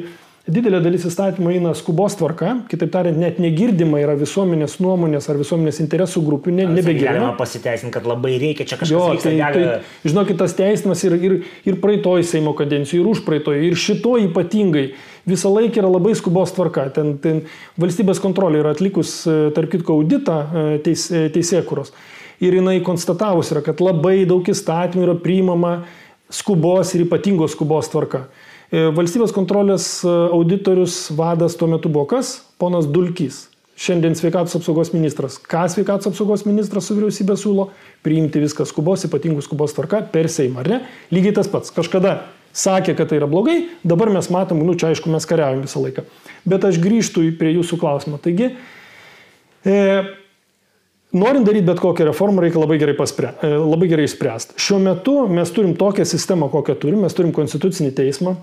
didelė dalis įstatymų eina skubos tvarka, kitaip tariant, net negirdima yra visuomenės nuomonės ar visuomenės interesų grupių, ne, nebegirdima. Galima pasiteisinti, kad labai reikia čia kažką daryti. Tai, gali... tai, žinokit, tas teisimas ir, ir, ir praeitoj Seimo kadencijoje, ir už praeitoj, ir šito ypatingai visą laiką yra labai skubos tvarka. Ten, ten valstybės kontrolė yra atlikus, e, tarp kitko, auditą e, teis, e, teisėkuros. Ir jinai konstatavus yra, kad labai daug įstatymų yra priimama skubos ir ypatingos skubos tvarka. E, valstybės kontrolės e, auditorius vadas tuo metu buvo kas? Ponas Dulkys. Šiandien sveikatos apsaugos ministras. Ką sveikatos apsaugos ministras su vyriausybė siūlo? Priimti viską skubos, ypatingų skubos tvarka per Seimą, ar ne? Lygiai tas pats. Kažkada sakė, kad tai yra blogai, dabar mes matom, nu čia aišku, mes kariaujam visą laiką. Bet aš grįžtu prie jūsų klausimo. Taigi, e, Norint daryti bet kokią reformą, reikia labai gerai, paspre, e, labai gerai išspręsti. Šiuo metu mes turim tokią sistemą, kokią turim, mes turim konstitucinį teismą,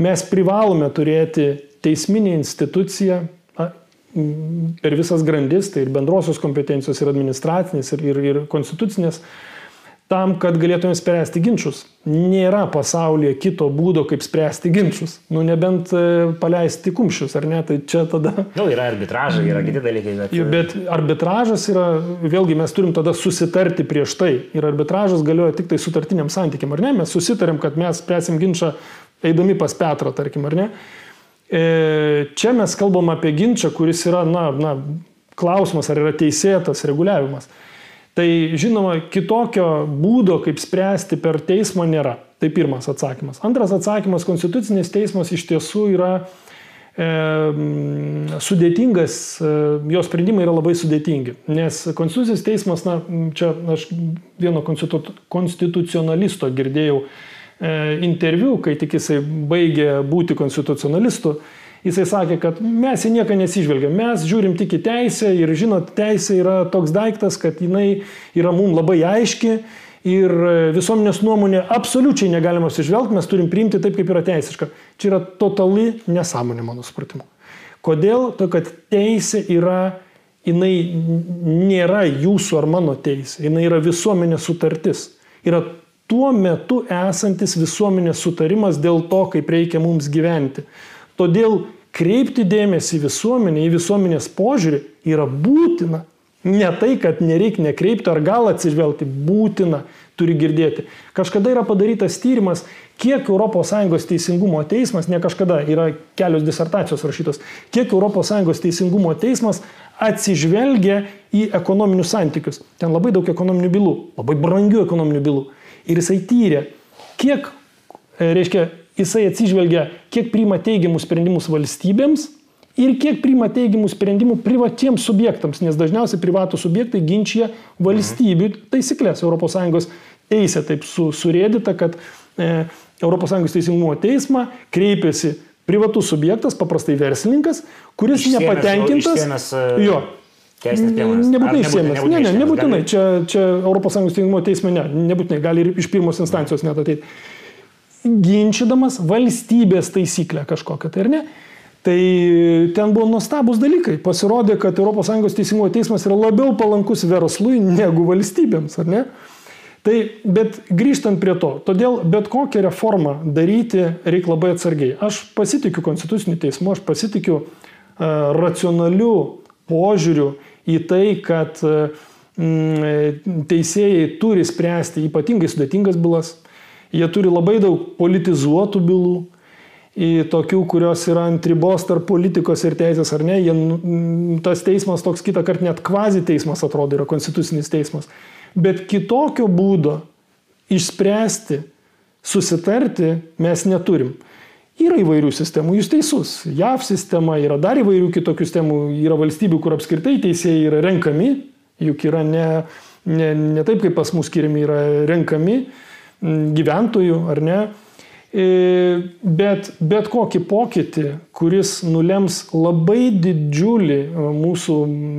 Mes privalome turėti teisminį instituciją per visas grandis, tai ir bendrosios kompetencijos, ir administracinės, ir, ir, ir konstitucinės, tam, kad galėtume spręsti ginčius. Nėra pasaulyje kito būdo, kaip spręsti ginčius. Nu, nebent e, paleisti kumščius, ar ne? Tai čia tada... Nu, yra arbitražai, yra kiti dalykai, bet... Bet arbitražas yra, vėlgi mes turim tada susitarti prieš tai. Ir arbitražas galioja tik tai sutartiniam santykiam, ar ne? Mes susitarėm, kad mes spręsim ginčą eidami pas Petrą, tarkim, ar ne? E, čia mes kalbam apie ginčą, kuris yra, na, na, klausimas, ar yra teisėtas reguliavimas. Tai žinoma, kitokio būdo, kaip spręsti per teismą nėra. Tai pirmas atsakymas. Antras atsakymas, konstitucinis teismas iš tiesų yra e, sudėtingas, e, jo sprendimai yra labai sudėtingi. Nes konstitucinis teismas, na, čia aš vieno konstitu, konstitucionalisto girdėjau, E, interviu, kai tik jisai baigė būti konstitucionalistu, jisai sakė, kad mes į nieką nesižvelgiam, mes žiūrim tik į teisę ir žinot, teisė yra toks daiktas, kad jinai yra mums labai aiški ir visuomenės nuomonė absoliučiai negalima sižvelgti, mes turim priimti taip, kaip yra teisiška. Čia yra totali nesąmonė, mano supratimu. Kodėl? To, kad teisė yra, jinai nėra jūsų ar mano teisė, jinai yra visuomenės sutartis. Yra tuo metu esantis visuomenės sutarimas dėl to, kaip reikia mums gyventi. Todėl kreipti dėmesį į visuomenę, į visuomenės požiūrį yra būtina. Ne tai, kad nereikia nekreipti ar gal atsižvelgti, būtina, turi girdėti. Kažkada yra padarytas tyrimas, kiek ES teisingumo teismas, ne kažkada, yra kelios disertacijos rašytos, kiek ES teisingumo teismas atsižvelgia į ekonominius santykius. Ten labai daug ekonominių bylų, labai brangių ekonominių bylų. Ir jisai tyrė, kiek, e, reiškia, jisai atsižvelgia, kiek priima teigiamus sprendimus valstybėms ir kiek priima teigiamų sprendimų privatiems subjektams, nes dažniausiai privatų subjektai ginčia valstybių taisyklės. ES teisė taip su, surėdita, kad e, ES teisingumo teismą kreipiasi privatus subjektas, paprastai verslininkas, kuris išsėmės, nepatenkintas. Išsėmės, e, jo. Nebūtinai išsėmės. Ne, ne, nebūtinai. Gali... Čia, čia ES teisingumo teisme ne, nebūtinai. Gali ir iš pirmos instancijos net ateiti. Ginčydamas valstybės taisyklę kažkokią, tai ar ne? Tai ten buvo nuostabus dalykai. Pasirodė, kad ES teisingumo teismas yra labiau palankus verslui negu valstybėms, ar ne? Tai, bet grįžtant prie to, todėl bet kokią reformą daryti reikia labai atsargiai. Aš pasitikiu konstituciniu teismu, aš pasitikiu uh, racionaliu požiūriu į tai, kad uh, teisėjai turi spręsti ypatingai sudėtingas bylas, jie turi labai daug politizuotų bylų, į tokių, kurios yra ant ribos tarp politikos ir teisės ar ne. Jie, tas teismas toks kitą kartą net kvazi teismas atrodo yra konstitucinis teismas. Bet kitokio būdo išspręsti, susitarti mes neturim. Yra įvairių sistemų, jūs teisus. JAV sistema yra dar įvairių kitokių sistemų. Yra valstybių, kur apskritai teisėjai yra renkami, juk yra ne, ne, ne taip, kaip pas mus skiriami, yra renkami gyventojų, ar ne. E, bet, bet kokį pokytį, kuris nulems labai didžiulį e, mūsų,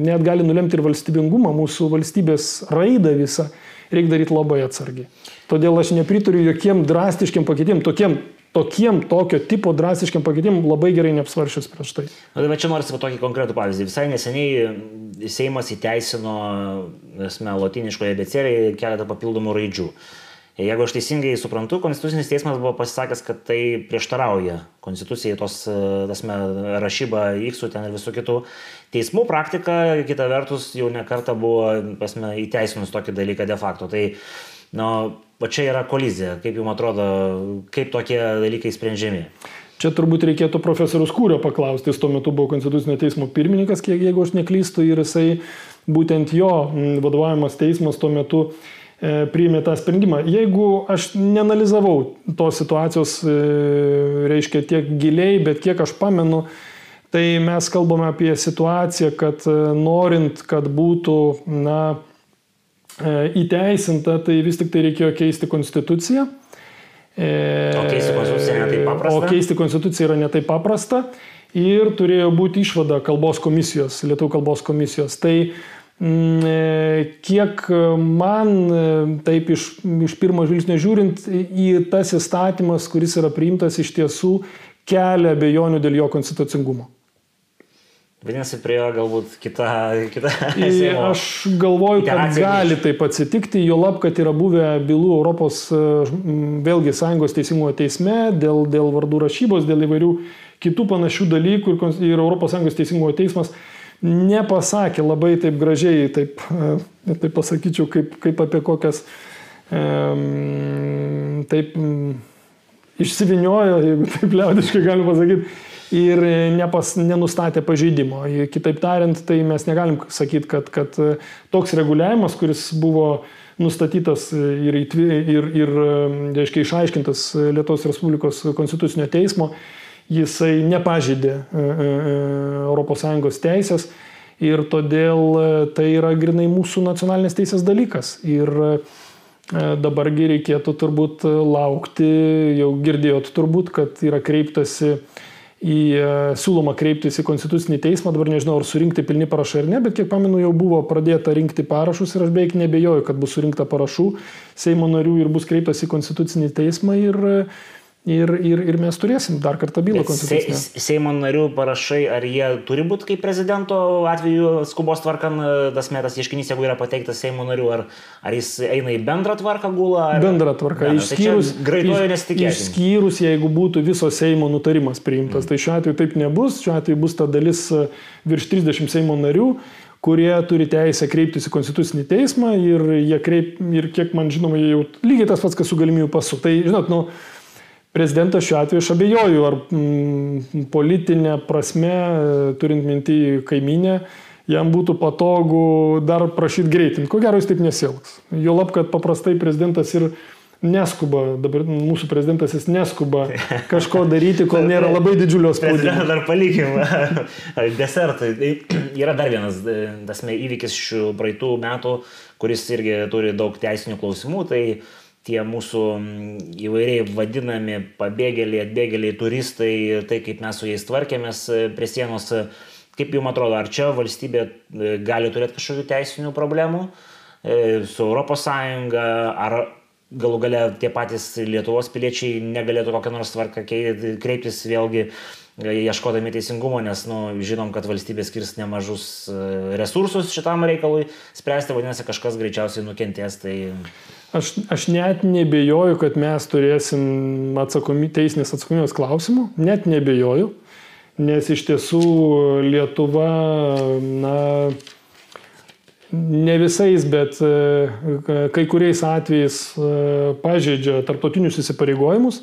net gali nulemti ir valstybingumą, mūsų valstybės raidą visą, reikia daryti labai atsargiai. Todėl aš nepritariu jokiem drastiškiam pakeitimam, tokiem, tokiem tokio tipo drastiškiam pakeitimam labai gerai neapsvaršius prieš tai. Na, tai čia noriu tokį konkretų pavyzdį. Visai neseniai Seimas įteisino, esame, latiniškoje becelėje keletą papildomų raidžių. Jeigu aš teisingai suprantu, Konstitucinis teismas buvo pasisakęs, kad tai prieštarauja Konstitucijai, tos, tasme, rašyba, įksų ten ir visų kitų. Teismų praktika, kita vertus, jau nekarta buvo, pasme, įteisinus tokį dalyką de facto. Tai, na, va čia yra kolizija. Kaip jums atrodo, kaip tokie dalykai sprendžiami? Čia turbūt reikėtų profesorius Kūrio paklausti, jis tuo metu buvo Konstitucinio teismo pirmininkas, kiek jeigu aš neklystu, ir jisai būtent jo vadovavimas teismas tuo metu E, priėmė tą sprendimą. Jeigu aš nenalizavau tos situacijos, e, reiškia, tiek giliai, bet kiek aš pamenu, tai mes kalbame apie situaciją, kad e, norint, kad būtų, na, įteisinta, tai vis tik tai reikėjo keisti konstituciją. O keisti konstituciją yra taip paprasta. O keisti konstituciją yra netaip paprasta. Ir turėjo būti išvada kalbos komisijos, lietuvių kalbos komisijos. Tai Mm, e, kiek man e, taip iš, iš pirmo žvilgsnio žiūrint į tas įstatymas, kuris yra priimtas iš tiesų kelia bejonių dėl jo konstitucingumo. Vadinasi, prie galbūt kita. kita aš galvoju, kad gali taip atsitikti, jo lab, kad yra buvę bylų Europos, e, vėlgi, Sąjungos teisingumo teisme dėl, dėl vardų rašybos, dėl įvairių kitų panašių dalykų ir, Europos Sąjungos teisingumo teismas nepasakė labai taip gražiai, taip, e, taip pasakyčiau, kaip, kaip apie kokias, taip išsiviniojo, jeigu taip liaudiškai galima pasakyti, ir nepas, nenustatė pažeidimo. Kitaip tariant, tai mes negalim sakyti, kad, kad toks reguliavimas, kuris buvo nustatytas ir, ir, ir reiškia, išaiškintas Lietuvos Respublikos konstitucinio teismo, jisai nepažydė ES teisės ir todėl e, tai yra grinai mūsų nacionalinės teisės dalykas. Ir e, dabargi reikėtų turbūt laukti, jau girdėjot turbūt, kad yra kreiptasi į, e, siūloma kreiptis į Konstitucinį teismą, dabar nežinau, ar surinkti pilni parašai ar ne, bet kiek pamenu, jau buvo pradėta rinkti parašus ir aš beveik nebejoju, kad bus surinkta parašų Seimo narių ir bus kreiptas į Konstitucinį teismą ir Ir, ir, ir mes turėsim dar kartą bylą konstitucinę. Se, Seimo narių parašai, ar jie turi būti kaip prezidento atveju skubos tvarkan, tas metas ieškinys, jeigu yra pateiktas Seimo narių, ar, ar jis eina į bendrą tvarką gulą? Ar... Bendrą tvarką. Bendrą. Tai išskyrus, tai greitojo nesitikėjimas. Išskyrus, jeigu būtų viso Seimo nutarimas priimtas. Mm. Tai šiuo atveju taip nebus, šiuo atveju bus ta dalis e, virš 30 Seimo narių kurie turi teisę kreiptis į konstitucinį teismą ir jie kreip, ir kiek man žinoma, jie jau lygiai tas pats, kas su galimybių pasu. Tai, žinot, nu, prezidentas šiuo atveju aš abejoju, ar mm, politinė prasme, turint mintį kaiminę, jam būtų patogu dar prašyti greitinti. Ko gero jis taip nesielgs. Jo lab, kad paprastai prezidentas ir neskuba, dabar mūsų prezidentas jis neskuba kažko daryti, kol nėra labai didžiulio spaudimo. Dar palikim desertui. Tai yra dar vienas tasme, įvykis šių praeitų metų, kuris irgi turi daug teisinių klausimų. Tai tie mūsų įvairiai vadinami pabėgėliai, atbėgėliai, turistai, tai kaip mes su jais tvarkėmės e, prie sienos, kaip jums atrodo, ar čia valstybė e, gali turėti kažkokių teisinių problemų e, su ES, ar galų gale tie patys Lietuvos piliečiai negalėtų kokią nors tvarką kreiptis vėlgi e, ieškodami teisingumo, nes nu, žinom, kad valstybė skirs nemažus e, resursus šitam reikalui spręsti, vadinasi, kažkas greičiausiai nukentės. Tai... Aš, aš net nebejoju, kad mes turėsim atsakomy, teisinės atsakomybės klausimų, net nebejoju, nes iš tiesų Lietuva, na, ne visais, bet e, kai kuriais atvejais e, pažeidžia tarptautinius įsipareigojimus.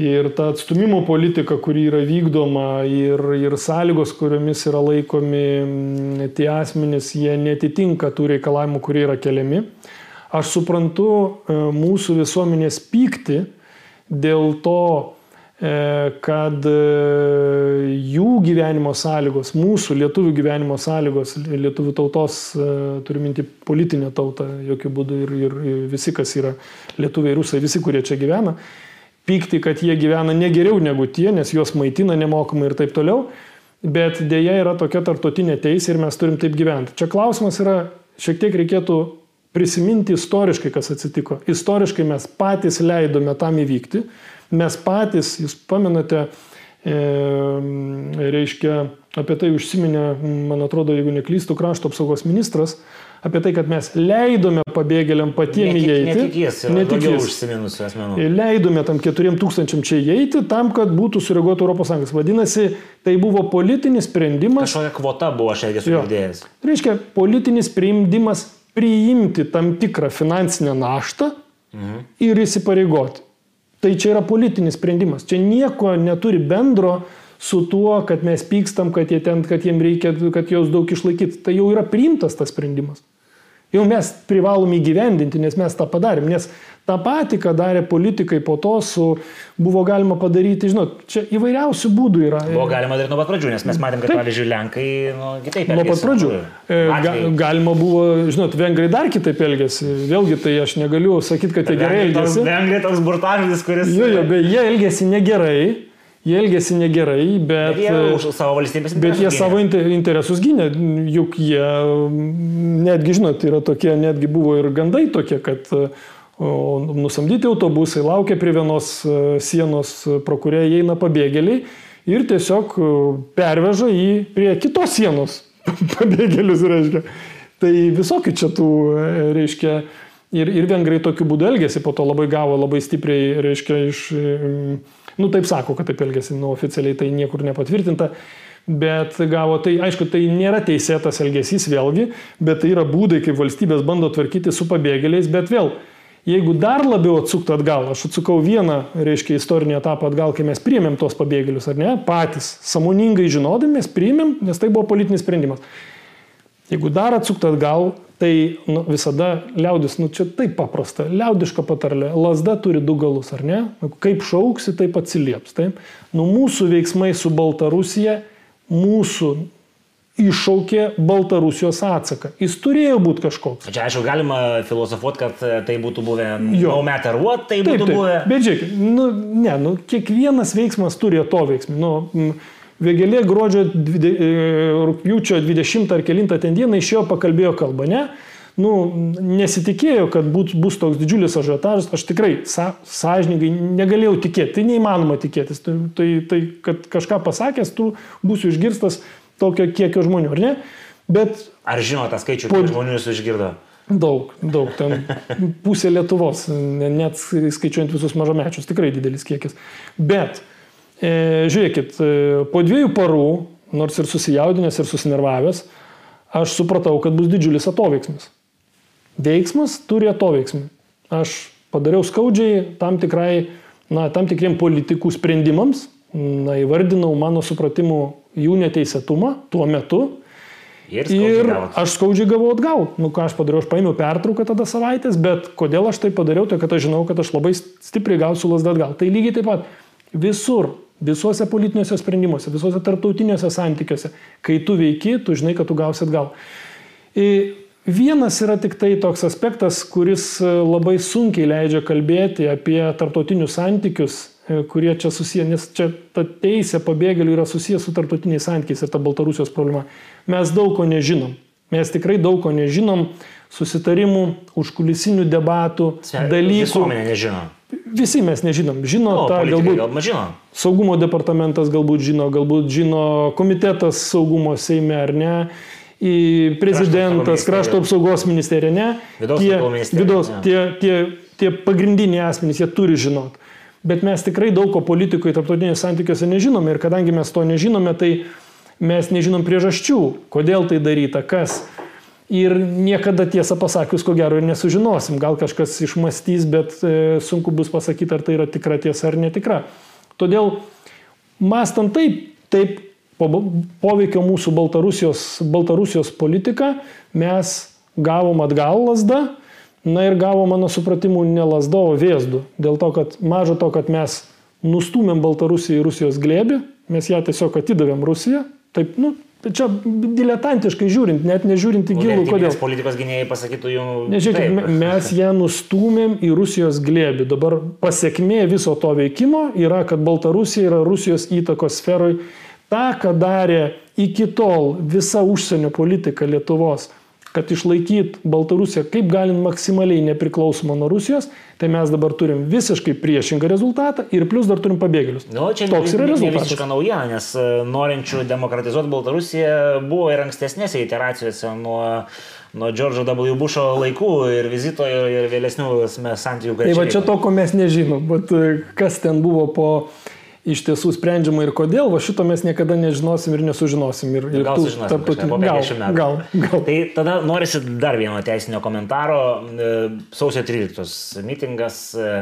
Ir ta atstumimo politika, kuri yra vykdoma ir, ir sąlygos, kuriomis yra laikomi tie asmenys, jie netitinka tų reikalavimų, kurie yra keliami. Aš suprantu e, mūsų visuomenės pykti dėl to, E, kad e, jų gyvenimo sąlygos, mūsų lietuvių gyvenimo sąlygos, lietuvių tautos, turiu minti politinę tautą, jokių būdų ir, ir, ir visi, kas yra lietuviai, rusai, visi, kurie čia gyvena, pykti, kad jie gyvena negeriau negu tie, nes juos maitina nemokamai ir taip toliau, bet dėja yra tokia tartotinė teisė ir mes turim taip gyventi. Čia klausimas yra, šiek tiek reikėtų prisiminti istoriškai, kas atsitiko. Istoriškai mes patys leidome tam įvykti Mes patys, jūs pamenate, e, reiškia, apie tai užsiminė, man atrodo, jeigu neklystų, krašto apsaugos ministras, apie tai, kad mes leidome pabėgėliam patiem įeiti. Netikės, netikės užsiminusių asmenų. Leidome tam keturiem tūkstančiam čia įeiti tam, kad būtų sureaguota Europos Sąjungos. Vadinasi, tai buvo politinis sprendimas. Kažkokia kvota buvo, aš irgi sugirdėjęs. Reiškia, politinis sprendimas priimti tam tikrą finansinę naštą mhm. ir įsipareigoti. Tai čia yra politinis sprendimas. Čia nieko neturi bendro su tuo, kad mes pykstam, kad, jie ten, kad jiem reikia, kad jos daug išlaikyti. Tai jau yra priimtas tas sprendimas. Jau mes privalom įgyvendinti, nes mes tą padarėm. Nes tą patį, ką darė politikai po to, su, buvo galima padaryti, žinot, čia įvairiausių būdų yra. Buvo galima daryti nuo pat pradžių, nes mes matėm, kad, Taip. pavyzdžiui, Lenkai nu, kitaip elgėsi. Nuo pat pradžių. E, ga, galima buvo, žinot, Vengrai dar kitaip elgėsi. Vėlgi, tai aš negaliu sakyti, kad jie gerai elgėsi. Vengrai toks burtažodis, kuris... Jo, jo, bet jie elgėsi negerai. Jie elgėsi negerai, bet, bet jie, už savo bet jie savo interesus gynė. Juk jie, netgi, žinot, yra tokie, netgi buvo ir gandai tokie, kad nusamdyti autobusai laukia prie vienos e, sienos, pro kurią įeina pabėgėliai ir tiesiog e, perveža jį prie kitos sienos pabėgėlius, reiškia. Tai visokių čia tų, e, reiškia, ir, ir vengrai tokiu būdu elgėsi, po to labai gavo labai stipriai, reiškia, iš nu taip sako, kad taip elgesi, nu oficialiai tai niekur nepatvirtinta, bet gavo tai, aišku, tai nėra teisėtas elgesys vėlgi, bet tai yra būdai, kaip valstybės bando tvarkyti su pabėgėliais, bet vėl, jeigu dar labiau atsuktų atgal, aš atsukau vieną, reiškia, istorinį etapą atgal, kai mes priėmėm tos pabėgėlius, ar ne, patys, samoningai žinodami, mes priėmėm, nes tai buvo politinis sprendimas. Jeigu dar atsuktų atgal, Tai nu, visada liaudis, nu čia taip paprasta, liaudiška patarlė, lasda turi du galus, ar ne? Nu, kaip šauksi, taip atsilieps. Taip? Nu, mūsų veiksmai su Baltarusija, mūsų iššaukė Baltarusijos atsaką. Jis turėjo būti kažkoks. Čia aišku, galima filosofuoti, kad tai būtų buvę jo. no matter what, tai taip, būtų taip. buvę. Bet žiūrėk, nu, ne, nu, kiekvienas veiksmas turi to veiksmą. Nu, Vėgelė gruodžio e, rūpjūčio 20 ar 9 ten dieną išėjo pakalbėjo kalbą, ne? Nu, nesitikėjo, kad būt, bus toks didžiulis ažiotažas, aš tikrai sa, sąžininkai negalėjau tikėti, tai neįmanoma tikėtis, tai, tai, tai kad kažką pasakęs, tu būsi išgirstas tokio kiekio žmonių, ar ne? Bet... Ar žino tą skaičių, kiek žmonių jūs išgirdo? Daug, daug, ten pusė Lietuvos, net skaičiuojant visus mažamečius, tikrai didelis kiekis. Bet E, žiūrėkit, e, po dviejų parų, nors ir susijaudinęs ir susinervavęs, aš supratau, kad bus didžiulis atoveiksmis. Veiksmas turi atoveiksmį. Aš padariau skaudžiai tam, tikrai, na, tam tikriem politikų sprendimams, na, įvardinau mano supratimu jų neteisėtumą tuo metu Ir, ir aš skaudžiai gavau atgal. Nu ką aš padariau, aš paėmiau pertrauką tada savaitės, bet kodėl aš tai padariau, tai kad aš žinau, kad aš labai stipriai gausiu lasdą atgal. Tai lygiai taip pat visur, visuose politiniuose sprendimuose, visuose tarptautiniuose santykiuose, kai tu veiki, tu žinai, kad tu gausi atgal. Ir vienas yra tik tai toks aspektas, kuris labai sunkiai leidžia kalbėti apie tarptautinius santykius E, kurie čia susiję, nes čia ta teisė pabėgėlių yra susijęs su tartutiniais santykiais ir ta Baltarusijos problema. Mes daug ko nežinom. Mes tikrai daug ko nežinom, susitarimų, užkulisinių debatų, dalykų. Visuomenė nežino. Visi mes nežinom. Žino o, tą galbūt. galbūt. Žino. Saugumo departamentas galbūt žino, galbūt žino komitetas saugumo Seime ar ne. Į prezidentas, krašto apsaugos ministerija, ne. Vidaus tie, ministerija, vidaus, ne. tie, tie, tie pagrindiniai asmenys, jie turi žinot bet mes tikrai daug ko politikoje tarptautinėse santykiuose nežinome ir kadangi mes to nežinome, tai mes nežinom priežasčių, kodėl tai daryta, kas. Ir niekada tiesą pasakius, ko gero, ir nesužinosim. Gal kažkas išmastys, bet e, sunku bus pasakyti, ar tai yra tikra tiesa ar netikra. Todėl, mastant taip, taip poveikio mūsų Baltarusijos, Baltarusijos politiką, mes gavom atgal lasdą Na ir gavo mano supratimu ne lasdo, o vėzdų. Dėl to, kad mažo to, kad mes nustumėm Baltarusiją į Rusijos glėbį, mes ją tiesiog atidavėm Rusiją. Taip, nu, čia diletantiškai žiūrint, net nežiūrint į gilų, kodėl. Politikos gynėjai pasakytų jums. Nežiūrėkit, mes ją nustumėm į Rusijos glėbį. Dabar pasiekmė viso to veikimo yra, kad Baltarusija yra Rusijos įtakos sferoj. Ta, ką darė iki tol visa užsienio politika Lietuvos kad išlaikyt Baltarusiją kaip galint maksimaliai nepriklausomą nuo Rusijos, tai mes dabar turim visiškai priešingą rezultatą ir plus dar turim pabėgėlius. Nu, čia Toks yra rezultatas. visiška naujiena, nes e, norinčių demokratizuoti Baltarusiją buvo ir ankstesnėse iteracijose nuo nuo Džordžo W. Busho laikų ir vizito ir, ir vėlesnių santykių. Tai va čia to, ko mes nežinom, bet e, kas ten buvo po iš tiesų sprendžiama ir kodėl, va šito mes niekada nežinosim ir nesužinosim. Ir, ir gal sužinosim, 50 metų. gal, gal. Tai tada norisi dar vieno teisinio komentaro. E, Sausio 13 mitingas. e,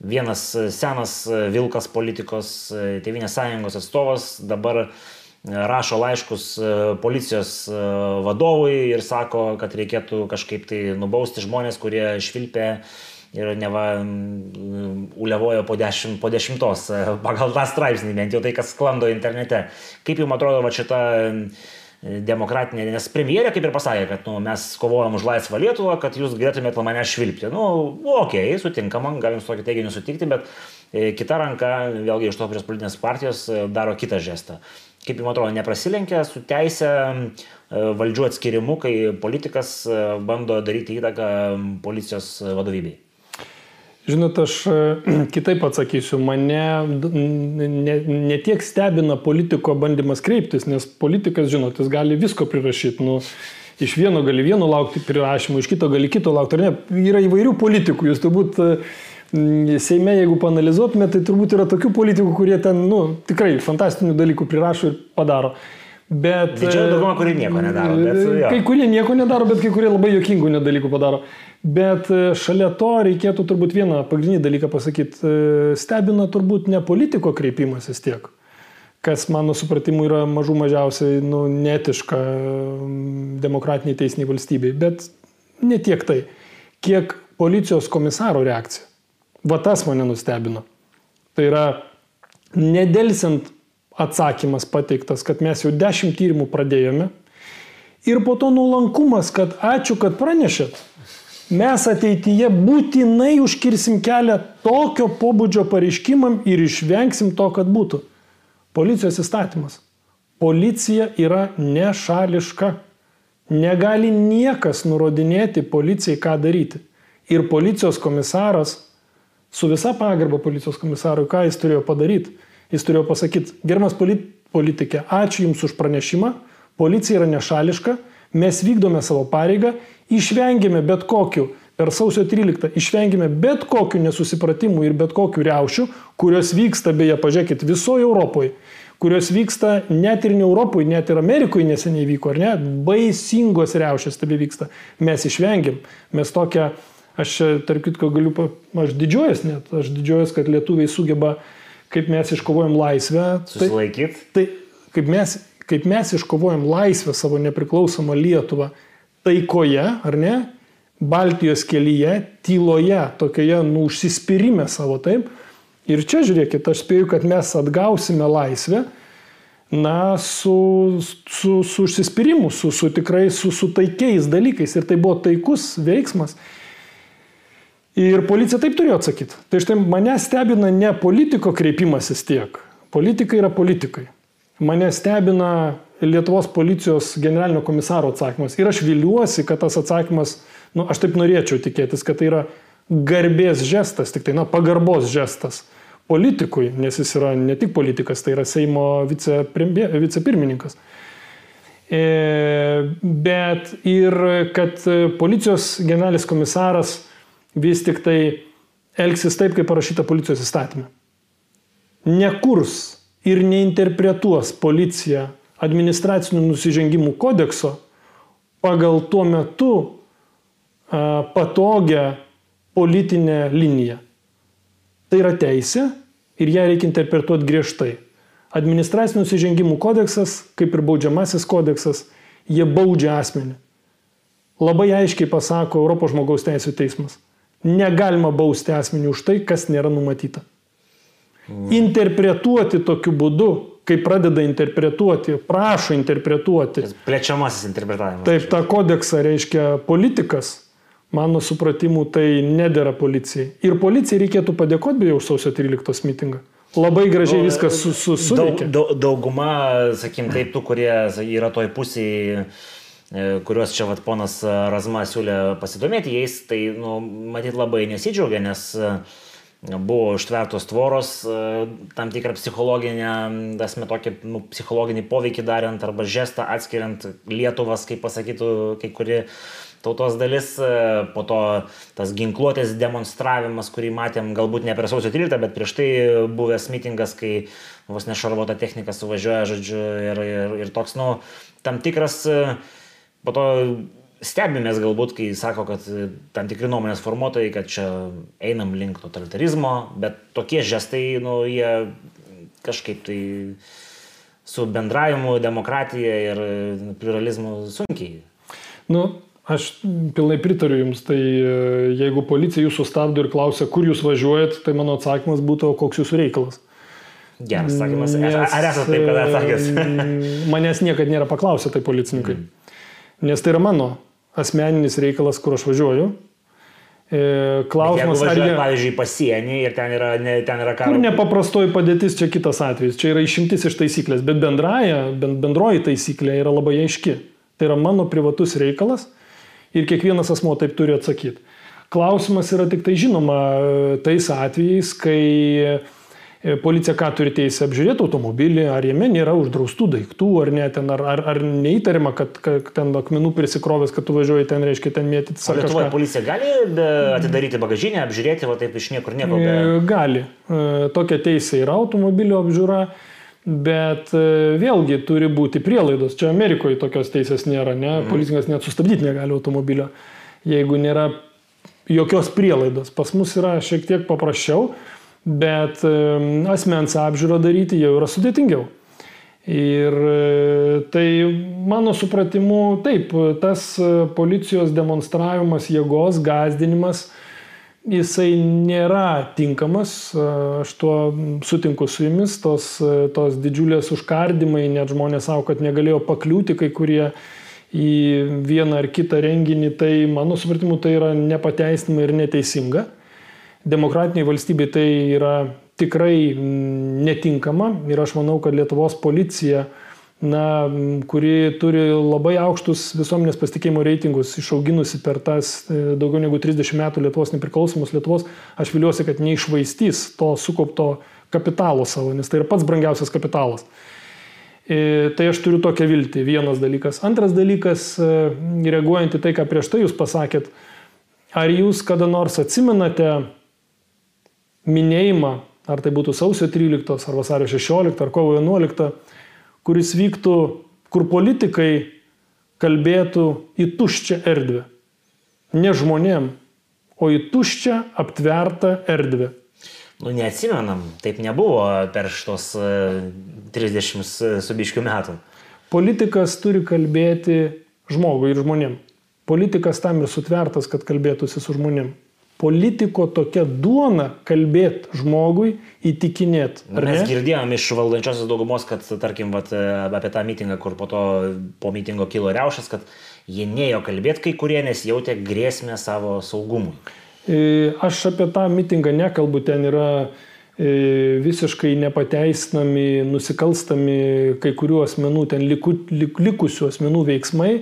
Vienas senas Vilkas politikos e, Tevinės sąjungos atstovas dabar rašo laiškus policijos vadovui ir sako, kad reikėtų kažkaip tai nubausti žmonės, kurie švilpė ir neva mm, ulevojo po, dešimt, po dešimtos e, pagal tą straipsnį, bent jau tai, kas sklando internete. Kaip jums atrodo va šita mm, demokratinė, nes premjerė kaip ir pasakė, kad nu, mes kovojam už laisvą Lietuvą, kad jūs galėtumėte mane švilpti. Nu, okei, okay, sutinkama, galim su tokiu teiginiu sutikti, bet e, kita ranka, vėlgi iš to prieš politinės partijos, e, daro kitą žestą. Kaip jums atrodo, neprasilenkia su teisė valdžių atskirimu, kai politikas bando daryti įtaką policijos vadovybei? Žinot, aš e, kitaip atsakysiu, mane ne, ne tiek stebina politiko bandymas kreiptis, nes politikas, žinot, jis gali visko prirašyti. Nu, iš vieno gali vieno laukti prirašymų, iš kito gali kito laukti. Ar ne? Yra įvairių politikų, jūs turbūt e, Seime, jeigu panalizuotume, tai turbūt yra tokių politikų, kurie ten, nu, tikrai fantastinių dalykų prirašo ir padaro. Bet... Didžioji dauguma, kurie nieko nedaro. Bet, jo. kai kurie nieko nedaro, bet kai kurie labai jokingų dalykų padaro. Bet e, šalia to reikėtų turbūt vieną pagrindinį dalyką pasakyti. E, stebina turbūt ne politiko kreipimasis tiek, kas mano supratimu yra mažų mažiausiai nu, netiška demokratiniai teisiniai valstybei. Bet ne tiek tai, kiek policijos komisaro reakcija. Va tas mane nustebino. Tai yra nedelsiant atsakymas pateiktas, kad mes jau dešimt tyrimų pradėjome. Ir po to nuolankumas, kad ačiū, kad pranešėt mes ateityje būtinai užkirsim kelią tokio pobūdžio pareiškimam ir išvengsim to, kad būtų. Policijos įstatymas. Policija yra nešališka. Negali niekas nurodinėti policijai, ką daryti. Ir policijos komisaras, su visa pagarba policijos komisarui, ką jis turėjo padaryti? Jis turėjo pasakyti, gerbiamas politikė, ačiū Jums už pranešimą, policija yra nešališka, mes vykdome savo pareigą, išvengėme bet kokiu, per sausio 13 išvengėme bet kokiu nesusipratimu ir bet kokiu riaušiu, kurios vyksta, beje, pažiūrėkit, visoje Europoje, kurios vyksta net ir ne Europoje, net ir Amerikoje neseniai vyko, ar ne, baisingos riaušės tebe vyksta. Mes išvengėm, mes tokią, aš tarp kitko galiu, aš didžiuojas net, aš didžiuojas, kad lietuviai sugeba, kaip mes iškovojom laisvę. Susilaikyti. Tai, tai kaip mes kaip mes iškovojom laisvę savo nepriklausomą Lietuvą taikoje, ar ne, Baltijos kelyje, tyloje, tokioje, nu, užsispyrime savo taip. Ir čia žiūrėkit, aš spėju, kad mes atgausime laisvę, na, su, su, su užsispyrimu, su, su tikrai su, su taikiais dalykais. Ir tai buvo taikus veiksmas. Ir policija taip turėjo atsakyti. Tai štai mane stebina ne politiko kreipimasis tiek. Politikai yra politikai. Mane stebina Lietuvos policijos generalinio komisaro atsakymas. Ir aš viliuosi, kad tas atsakymas, nu, aš taip norėčiau tikėtis, kad tai yra garbės žestas, tik tai, na, pagarbos žestas politikui, nes jis yra ne tik politikas, tai yra Seimo vicepirmininkas. E, bet ir kad policijos generalinis komisaras vis tik tai elgsis taip, kaip parašyta policijos įstatymė. Nekurs ir neinterpretuos policija administracinių nusižengimų kodekso pagal tuo metu a, patogią politinę liniją. Tai yra teisė ir ją reikia interpretuoti griežtai. Administracinių nusižengimų kodeksas, kaip ir baudžiamasis kodeksas, jie baudžia asmenį. Labai aiškiai pasako Europos žmogaus teisų teismas. Negalima bausti asmenį už tai, kas nėra numatyta. Mm. Interpretuoti tokiu būdu kai pradeda interpretuoti, prašo interpretuoti. Plečiamasis interpretavimas. Taip, tą kodeksą reiškia politikas, mano supratimu, tai nedėra policijai. Ir policijai reikėtų padėkoti beje už sausio 13 mitingą. Labai gražiai nu, viskas su, su, suveikė. Daug, dauguma, sakykim, taip, tų, kurie yra toj pusėje kuriuos čia vat, ponas Razma siūlė pasidomėti jais, tai, nu, matyt, labai nesidžiaugia, nes uh, buvo užtvertos tvoros, e, tam tikrą psichologinę, esmė tokį nu, psichologinį poveikį darant arba žestą atskiriant Lietuvas, kaip pasakytų kai kuri tautos dalis, e, po to tas ginkluotės demonstravimas, kurį matėm galbūt ne per sausio 13, bet prieš tai buvęs mitingas, kai vos nešarvota technika suvažiuoja, žodžiu, ir, ir, ir toks, nu, tam tikras, e, po to stebimės galbūt, kai sako, kad e, tam tikri nuomonės formuotojai, kad čia einam link totalitarizmo, bet tokie žestai, nu, jie kažkaip tai su bendravimu, demokratija ir e, pluralizmu sunkiai. Nu, aš pilnai pritariu Jums, tai e, jeigu policija Jūsų stabdo ir klausia, kur Jūs važiuojat, tai mano atsakymas būtų, koks Jūsų reikalas. Geras atsakymas. Nes, Ar esate taip kada atsakęs? manęs niekada nėra paklausę tai policininkai. Mm. Nes tai yra mano asmeninis reikalas, kur aš važiuoju. E, klausimas, ar jie... Pavyzdžiui, pasienį ir ten yra, ne, ten yra karo. Kur nepaprastoji padėtis, čia kitas atvejis, čia yra išimtis iš taisyklės, bet bendraja, bendroji taisyklė yra labai aiški. Tai yra mano privatus reikalas ir kiekvienas asmo taip turi atsakyti. Klausimas yra tik tai žinoma tais atvejais, kai E, policija ką turi teisę apžiūrėti automobilį, ar jame nėra uždraustų daiktų, ar ne, ten, ar, ar, ar neįtariama, kad, kad ten akmenų prisikrovęs, kad tu važiuoji ten, reiškia, ten mėtyti savo. Lietuvoje policija gali atidaryti bagažinę, apžiūrėti, va taip iš niekur nieko. Be... Gali. E, tokia teisė yra automobilio apžiūra. Bet e, vėlgi turi būti prielaidos. Čia Amerikoje tokios teisės nėra, ne? Mhm. Policininkas net sustabdyti negali automobilio, jeigu nėra jokios prielaidos. Pas mus yra šiek tiek paprasčiau bet asmens apžiūrą daryti jau yra sudėtingiau. Ir e, tai mano supratimu, taip, tas e, policijos demonstravimas jėgos, gazdinimas, jisai nėra tinkamas, e, aš tuo sutinku su jumis, tos, tos didžiulės užkardimai, net žmonės savo, kad negalėjo pakliūti kai kurie į vieną ar kitą renginį, tai mano supratimu tai yra nepateisinama ir neteisinga demokratiniai valstybei tai yra tikrai netinkama ir aš manau, kad Lietuvos policija, na, kuri turi labai aukštus visuomenės pasitikėjimo reitingus, išauginusi per tas e, daugiau negu 30 metų Lietuvos nepriklausomos Lietuvos, aš viliuosi, kad neišvaistys to sukaupto kapitalo savo, nes tai yra pats brangiausias kapitalas. E, tai aš turiu tokią viltį, vienas dalykas. Antras dalykas, e, reaguojant į tai, ką prieš tai jūs pasakėt, ar jūs kada nors atsimenate, minėjimą, ar tai būtų sausio 13, ar vasario 16, ar kovo 11, kuris vyktų, kur politikai kalbėtų į tuščią erdvę. Ne žmonėm, o į tuščią aptvertą erdvę. Nu, neatsimenam, taip nebuvo per šitos 30 e, subiškių metų. Politikas turi kalbėti žmogui ir žmonėm. Politikas tam ir sutvertas, kad kalbėtųsi su žmonėm. Politiko tokia duona kalbėti žmogui, įtikinėti. Mes girdėjom iš valdančiosios daugumos, kad, tarkim, vat, apie tą mitingą, kur po to po mitingo kilo reušas, kad jie neėjo kalbėti kai kurie, nes jautė grėsmę savo saugumui. E, aš apie tą mitingą nekalbu, ten yra e, visiškai nepateisinami, nusikalstami kai kurių asmenų, ten liku, lik, likusių asmenų veiksmai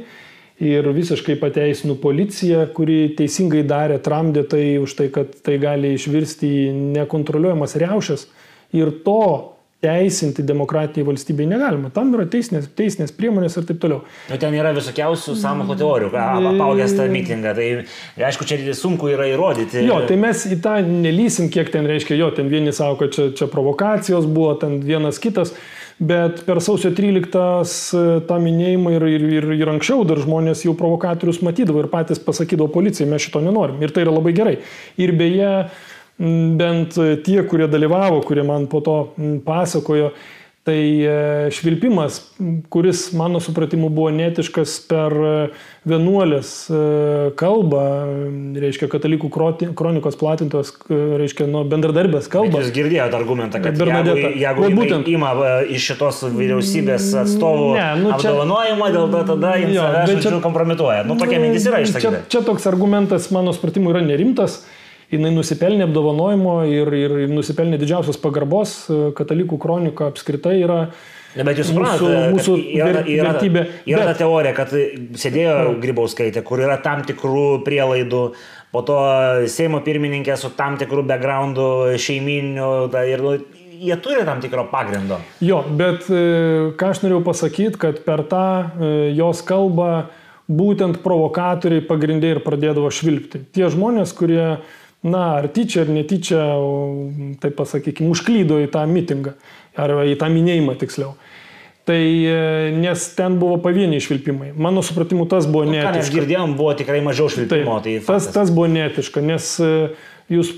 ir visiškai pateisinu policiją, kuri teisingai darė, tramdė tai už tai, kad tai gali išvirsti į nekontroliuojamas reušės. Ir to teisinti demokratiniai valstybei negalima. Tam yra teisinės, teisinės priemonės ir taip toliau. Nu, ten yra visokiausių sąmokslo teorijų, apaugęs tą mitingą. Tai aišku, čia sunku yra įrodyti. Jo, tai mes į tą nelysim, kiek ten reiškia, jo, ten vieni savo, kad čia, čia provokacijos buvo, ten vienas kitas. Bet per sausio 13 tą minėjimą ir, ir, ir, ir anksčiau dar žmonės jau provokatorius matydavo ir patys pasakydavo policijai, mes šito nenorim. Ir tai yra labai gerai. Ir beje, bent tie, kurie dalyvavo, kurie man po to pasakojo, Tai e, švilpimas, kuris mano supratimu buvo netiškas per e, vienuolės e, kalbą, reiškia katalikų kronikos platintos, reiškia nuo bendradarbės kalbą. Jūs girdėjote argumentą, kad Bernadeta, jeigu, jeigu būtent ima iš šitos vyriausybės atstovų ne, nu, apdovanojimą, dėl to tada jiems kompromituoja. Nu, tokia mintis yra išsakyta. Čia, čia toks argumentas, mano supratimu, yra nerimtas jinai nusipelnė apdovanojimo ir, ir, ir nusipelnė didžiausios pagarbos. Katalikų kronika apskritai yra Ne, bet jūs suprantate, mūsų, mūsų yra, yra, vertybė. Yra bet... ta teorija, kad sėdėjo Grybauskaitė, kur yra tam tikrų prielaidų, po to Seimo pirmininkė su tam tikrų backgroundų šeiminių ir nu, jie turi tam tikro pagrindo. Jo, bet e, ką aš norėjau pasakyti, kad per tą e, jos kalbą būtent provokatoriai pagrindė ir pradėdavo švilpti. Tie žmonės, kurie na, ar tyčia, ar netyčia, taip pasakykime, užklydo į tą mitingą, ar į tą minėjimą tiksliau. Tai e, nes ten buvo pavieniai švilpimai. Mano supratimu, tas buvo nu, netiška. Mes girdėjom, buvo tikrai mažiau švilpimo. Taip, tai tas, tas buvo netiška, nes e, jūs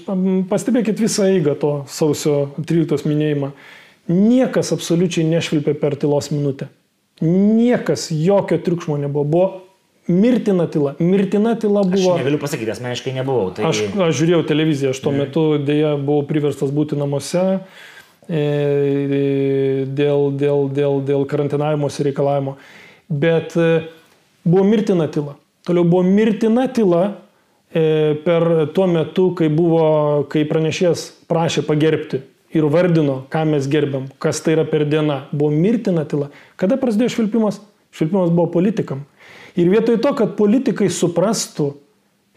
pastebėkit visą eigą to sausio 13 minėjimą. Niekas absoliučiai nešvilpė per tylos minutę. Niekas, jokio triukšmo nebuvo. Buvo mirtina tyla. Mirtina tyla buvo. Aš negaliu pasakyti, asmeniškai nebuvau. Tai... Aš, aš žiūrėjau televiziją, aš tuo mm. metu dėja buvau priverstas būti namuose e, dėl, dėl, dėl, dėl karantinavimosi reikalavimo. Bet e, buvo mirtina tyla. Toliau buvo mirtina tyla e, per tuo metu, kai, buvo, kai pranešėjas prašė pagerbti ir vardino, ką mes gerbiam, kas tai yra per dieną. Buvo mirtina tyla. Kada prasidėjo švilpimas? Švilpimas buvo politikam. Ir vietoj to, kad politikai suprastų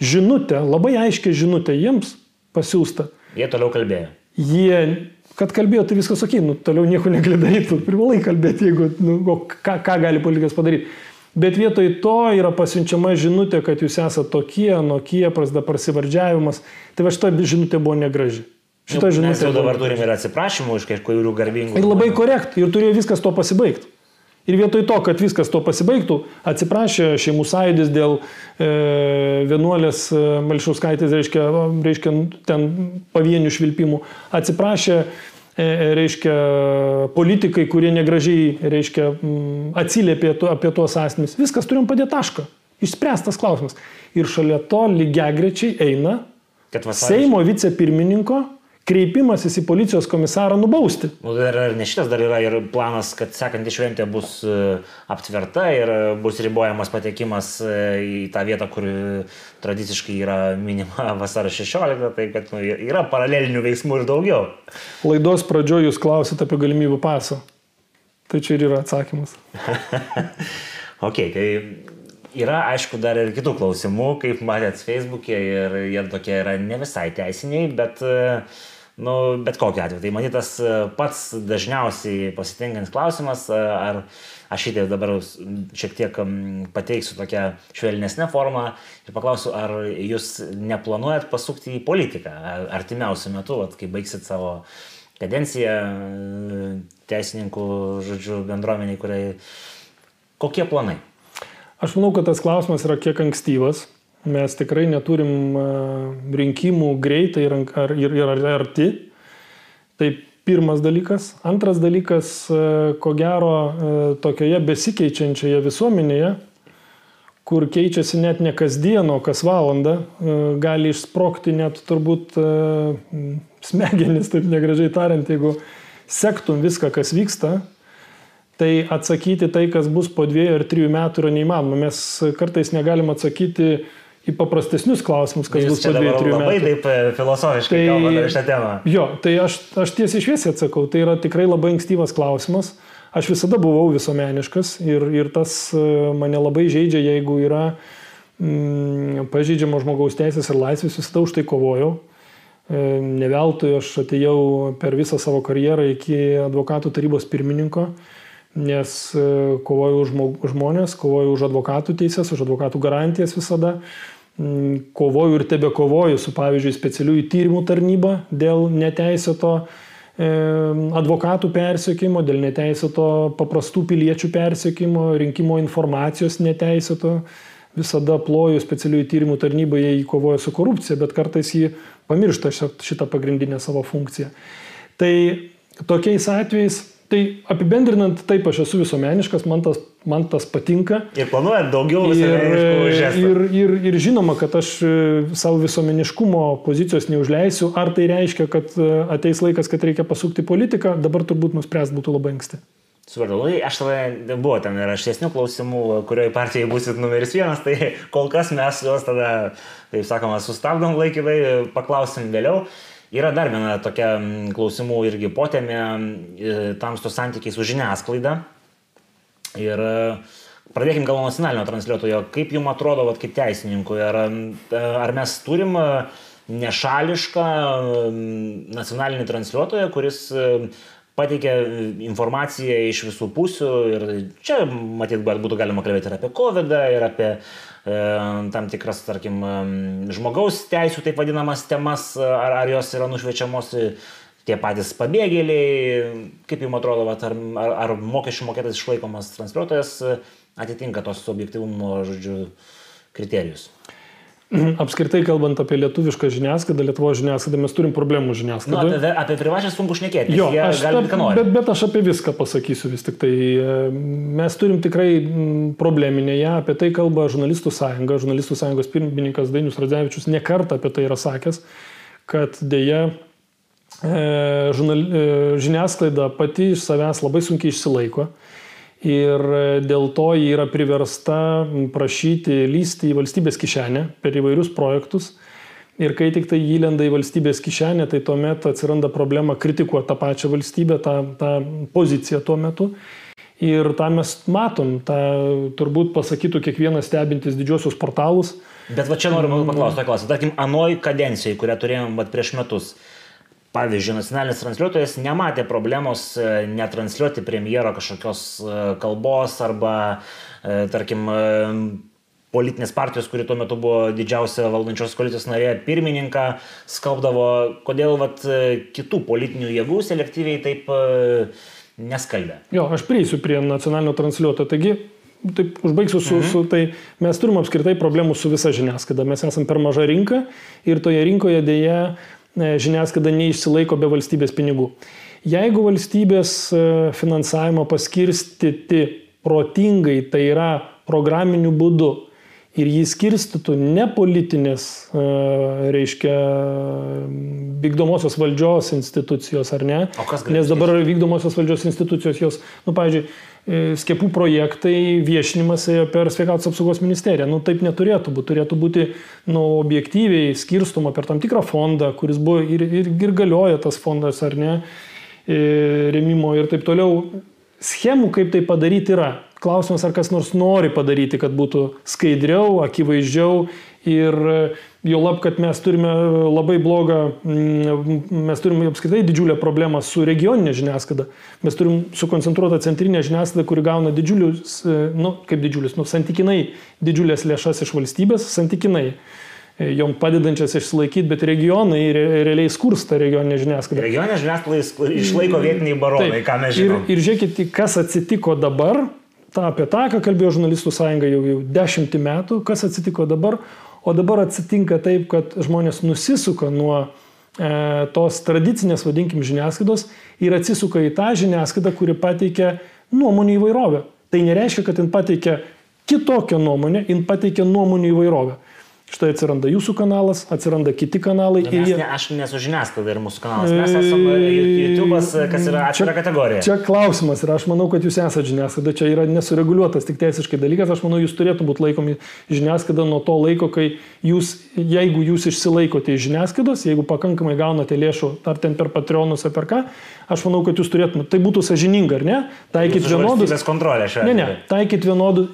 žinutę, labai aiškę žinutę jiems pasiūstą. Jie toliau kalbėjo. Jie, kad kalbėjo, tai viskas ok, nu, toliau nieko negali daryti, privalai kalbėti, jeigu, nu, ką, ką gali politikas padaryti. Bet vietoj to yra pasiunčiama žinutė, kad jūs esate tokie, anokie, prasideda prasivardžiavimas. Tai va šita žinutė buvo negraži. Šita nu, žinutė. Mes jau dabar turime ir atsiprašymų iš kažkokių garbingų. Ir labai korekt. Ir turėjo viskas to pasibaigti. Ir vietoj to, kad viskas to pasibaigtų, atsiprašė šeimų sąjūdis dėl e, vienuolės e, Malšiauskaitės, reiškia, reiškia, ten pavienių švilpimų, atsiprašė, e, reiškia, politikai, kurie negražiai, reiškia, atsiliepė apie tuos asmenys. Viskas turim padėti tašką. Išspręstas klausimas. Ir šalia to lygiagrečiai eina Seimo vicepirmininko kreipimasis į policijos komisarą nubausti. Nu, dar ne šitas dar yra ir planas, kad sekanti šventė bus e, aptverta ir e, bus ribojamas patekimas e, į tą vietą, kur tradiciškai yra minima vasaro 16, tai kad nu, yra paralelinių veiksmų ir daugiau. Laidos pradžioje jūs klausite apie galimybių pasą. Tai čia ir yra atsakymas. ok, tai Yra, aišku, dar ir kitų klausimų, kaip matėt Facebook'e ir jie tokie yra ne visai teisiniai, bet uh, nu, bet kokiu atveju. Tai matytas e, pats dažniausiai pasitinkantis klausimas, e, ar aš šitą dabar šiek tiek pateiksiu tokią švelnesnę formą ir paklausiu, ar jūs neplanuojat pasukti į politiką artimiausiu metu, at, kai baigsit savo kadenciją e, teisininkų, žodžiu, bendruomeniai, kuriai. Kokie planai? Aš manau, kad tas klausimas yra kiek ankstyvas. Mes tikrai neturim rinkimų greitai ar, ir, ir arti. Tai pirmas dalykas. Antras dalykas, e, ko gero, e, tokioje besikeičiančioje visuomenėje, kur keičiasi net ne kasdien, o kas valandą, e, gali išsprokti net turbūt smegenis, taip negražiai tariant, jeigu sektum viską, kas vyksta, tai atsakyti tai, kas bus po dviejų ar trijų metų yra neįmanoma. Mes kartais negalim atsakyti į paprastesnius klausimus, kas Jūs bus po dviejų, trijų metų. Labai taip e, filosofiškai tai, kalbate apie šią temą. Jo, tai aš, aš tiesiai šviesiai atsakau, tai yra tikrai labai ankstyvas klausimas. Aš visada buvau visuomeniškas ir, ir tas e, mane labai žaidžia, jeigu yra mm, pažeidžiamo žmogaus teisės ir laisvės, visada už tai kovojau. E, ne veltui aš atėjau per visą savo karjerą iki advokatų tarybos pirmininko, nes kovoju už žmonės, kovoju už advokatų teisės, už advokatų garantijas visada. Mm, kovoju ir tebe kovoju su, pavyzdžiui, specialiųjų tyrimų tarnyba dėl neteisėto advokatų persiekimo, dėl neteisėto paprastų piliečių persiekimo, rinkimo informacijos neteisėto. Visada ploju specialiųjų tyrimų tarnybai, jie įkovoja su korupcija, bet kartais jį pamiršta šitą pagrindinę savo funkciją. Tai tokiais atvejais Tai apibendrinant, taip, aš esu visuomeniškas, man tas, man tas patinka. Ir planuojat daugiau ir, ir, ir, ir žinoma, kad aš e, savo visuomeniškumo pozicijos neužleisiu. Ar tai reiškia, kad e, ateis laikas, kad reikia pasukti politiką, dabar turbūt nuspręs būtų labai anksti. Supratau, aš tada buvo ten ir aštesnių klausimų, kurioje partijoje busit numeris vienas, tai kol kas mes juos tada, taip sakoma, sustabdom laikinai, paklausim vėliau. Yra dar viena tokia klausimų irgi potėmė, e, tamstų santykiai su žiniasklaida. Ir e, pradėkime gal nuo nacionalinio transliuotojo. Kaip jums atrodo, vat, kaip teisininkui, ar, e, ar mes turim nešališką nacionalinį transliuotoją, kuris pateikia informaciją iš visų pusių ir čia, matyt, būtų galima kalbėti ir apie COVID, ir apie E, tam tikras, tarkim, žmogaus teisų, taip vadinamas temas, ar, ar jos yra nušviečiamos tie patys pabėgėliai, kaip jums atrodo, vat, ar, ar, ar mokesčių mokėtas išlaikomas transliuotojas atitinka tos objektivumo, žodžiu, kriterijus. Apskritai kalbant apie lietuvišką žiniasklaidą, Lietuvo žiniasklaidą, mes turim problemų žiniasklaidą. Nu, apie, apie privačią sunku šnekėti. Jo, aš, ta, bet, bet aš apie viską pasakysiu vis tik. Tai e, mes turim tikrai probleminėje, apie tai kalba žurnalistų sąjunga, žurnalistų sąjungos pirmininkas Dainius Radzevičius nekartą apie tai yra sakęs, kad dėja e, žurnal, e, žiniasklaida pati iš savęs labai sunkiai išsilaiko ir e, dėl to ji yra priversta prašyti lysti į valstybės kišenę per įvairius projektus. Ir kai tik tai įlenda į valstybės kišenę, tai tuomet atsiranda problema kritikuoti tą pačią valstybę, tą, tą poziciją tuo metu. Ir tą mes matom, tą turbūt pasakytų kiekvienas stebintis didžiosius portalus. Bet va čia noriu paklausti tą klausimą. Tarkim, anoj kadencijai, kurią turėjom prieš metus, Pavyzdžiui, nacionalinis transliuotojas nematė problemos e, netransliuoti premjero kažkokios e, kalbos arba, e, tarkim, politinės partijos, kuri tuo metu buvo didžiausia valdančios koalicijos narė, pirmininką skalbdavo, kodėl vat, kitų politinių jėgų selektyviai taip neskalbė. Jo, aš prieisiu prie nacionalinio transliuotojo. Taigi, taip užbaigsiu su, mhm. su, tai mes turim apskritai problemų su visa žiniasklaida. Mes esame per maža rinka ir toje rinkoje dėja žiniasklaida neišsilaiko be valstybės pinigų. Jeigu valstybės e, finansavimą paskirstyti protingai, tai yra programiniu būdu, ir jį skirstytų ne politinės, e, reiškia, vykdomosios valdžios institucijos, ar ne? Nes dabar vykdomosios valdžios institucijos jos, nu, pavyzdžiui, E, skiepų projektai viešinimas ėjo per sveikatos apsaugos ministeriją. Nu, taip neturėtų būti. Turėtų būti nu, objektyviai skirstoma per tam tikrą fondą, kuris buvo ir, ir, ir galioja tas fondas ar ne, e, remimo ir taip toliau. Schemų, kaip tai padaryti, yra. Klausimas, ar kas nors nori padaryti, kad būtų skaidriau, akivaizdžiau ir jau lab, kad mes turime labai blogą, mm, mes turime apskritai didžiulę problemą su regioninė žiniasklaida. Mes turim sukoncentruotą centrinę žiniasklaidą, kuri gauna didžiulius, nu, kaip didžiulius, nu, santykinai didžiulės lėšas iš valstybės, santykinai e, jom padedančias išsilaikyti, bet regionai re, realiai skursta regioninė žiniasklaida. Regioninė žiniasklaida išlaiko vietiniai baronai, Taip, ką mes žinome. Ir, ir žiūrėkit, kas atsitiko dabar, ta, apie tą, ką kalbėjo žurnalistų sąjunga jau, jau dešimtį metų, kas atsitiko dabar, o dabar atsitinka taip, kad žmonės nusisuka nuo tos tradicinės, vadinkim, žiniasklaidos ir atsisuka į tą žiniasklaidą, kuri pateikia nuomonių įvairovę. Tai nereiškia, kad jin pateikia kitokią nuomonę, jin pateikia nuomonių įvairovę. Štai atsiranda jūsų kanalas, atsiranda kiti kanalai. Nu, mes, jie... ne, aš nesu žiniasklaida ir mūsų kanalas. Mes esame YouTube'as, kas yra atskira kategorija. Čia klausimas ir aš manau, kad jūs esate žiniasklaida. Čia yra nesureguliuotas tik teisiškai dalykas. Aš manau, jūs turėtų būti laikomi žiniasklaida nuo to laiko, kai jūs, jeigu jūs išsilaikote iš žiniasklaidos, jeigu pakankamai gaunate lėšų, ar ten per Patreonus, ar per ką, aš manau, kad jūs turėtumėte, tai būtų sažininga, ar ne? Taikyti vienodus. Ne, ne, taikyti vienodų,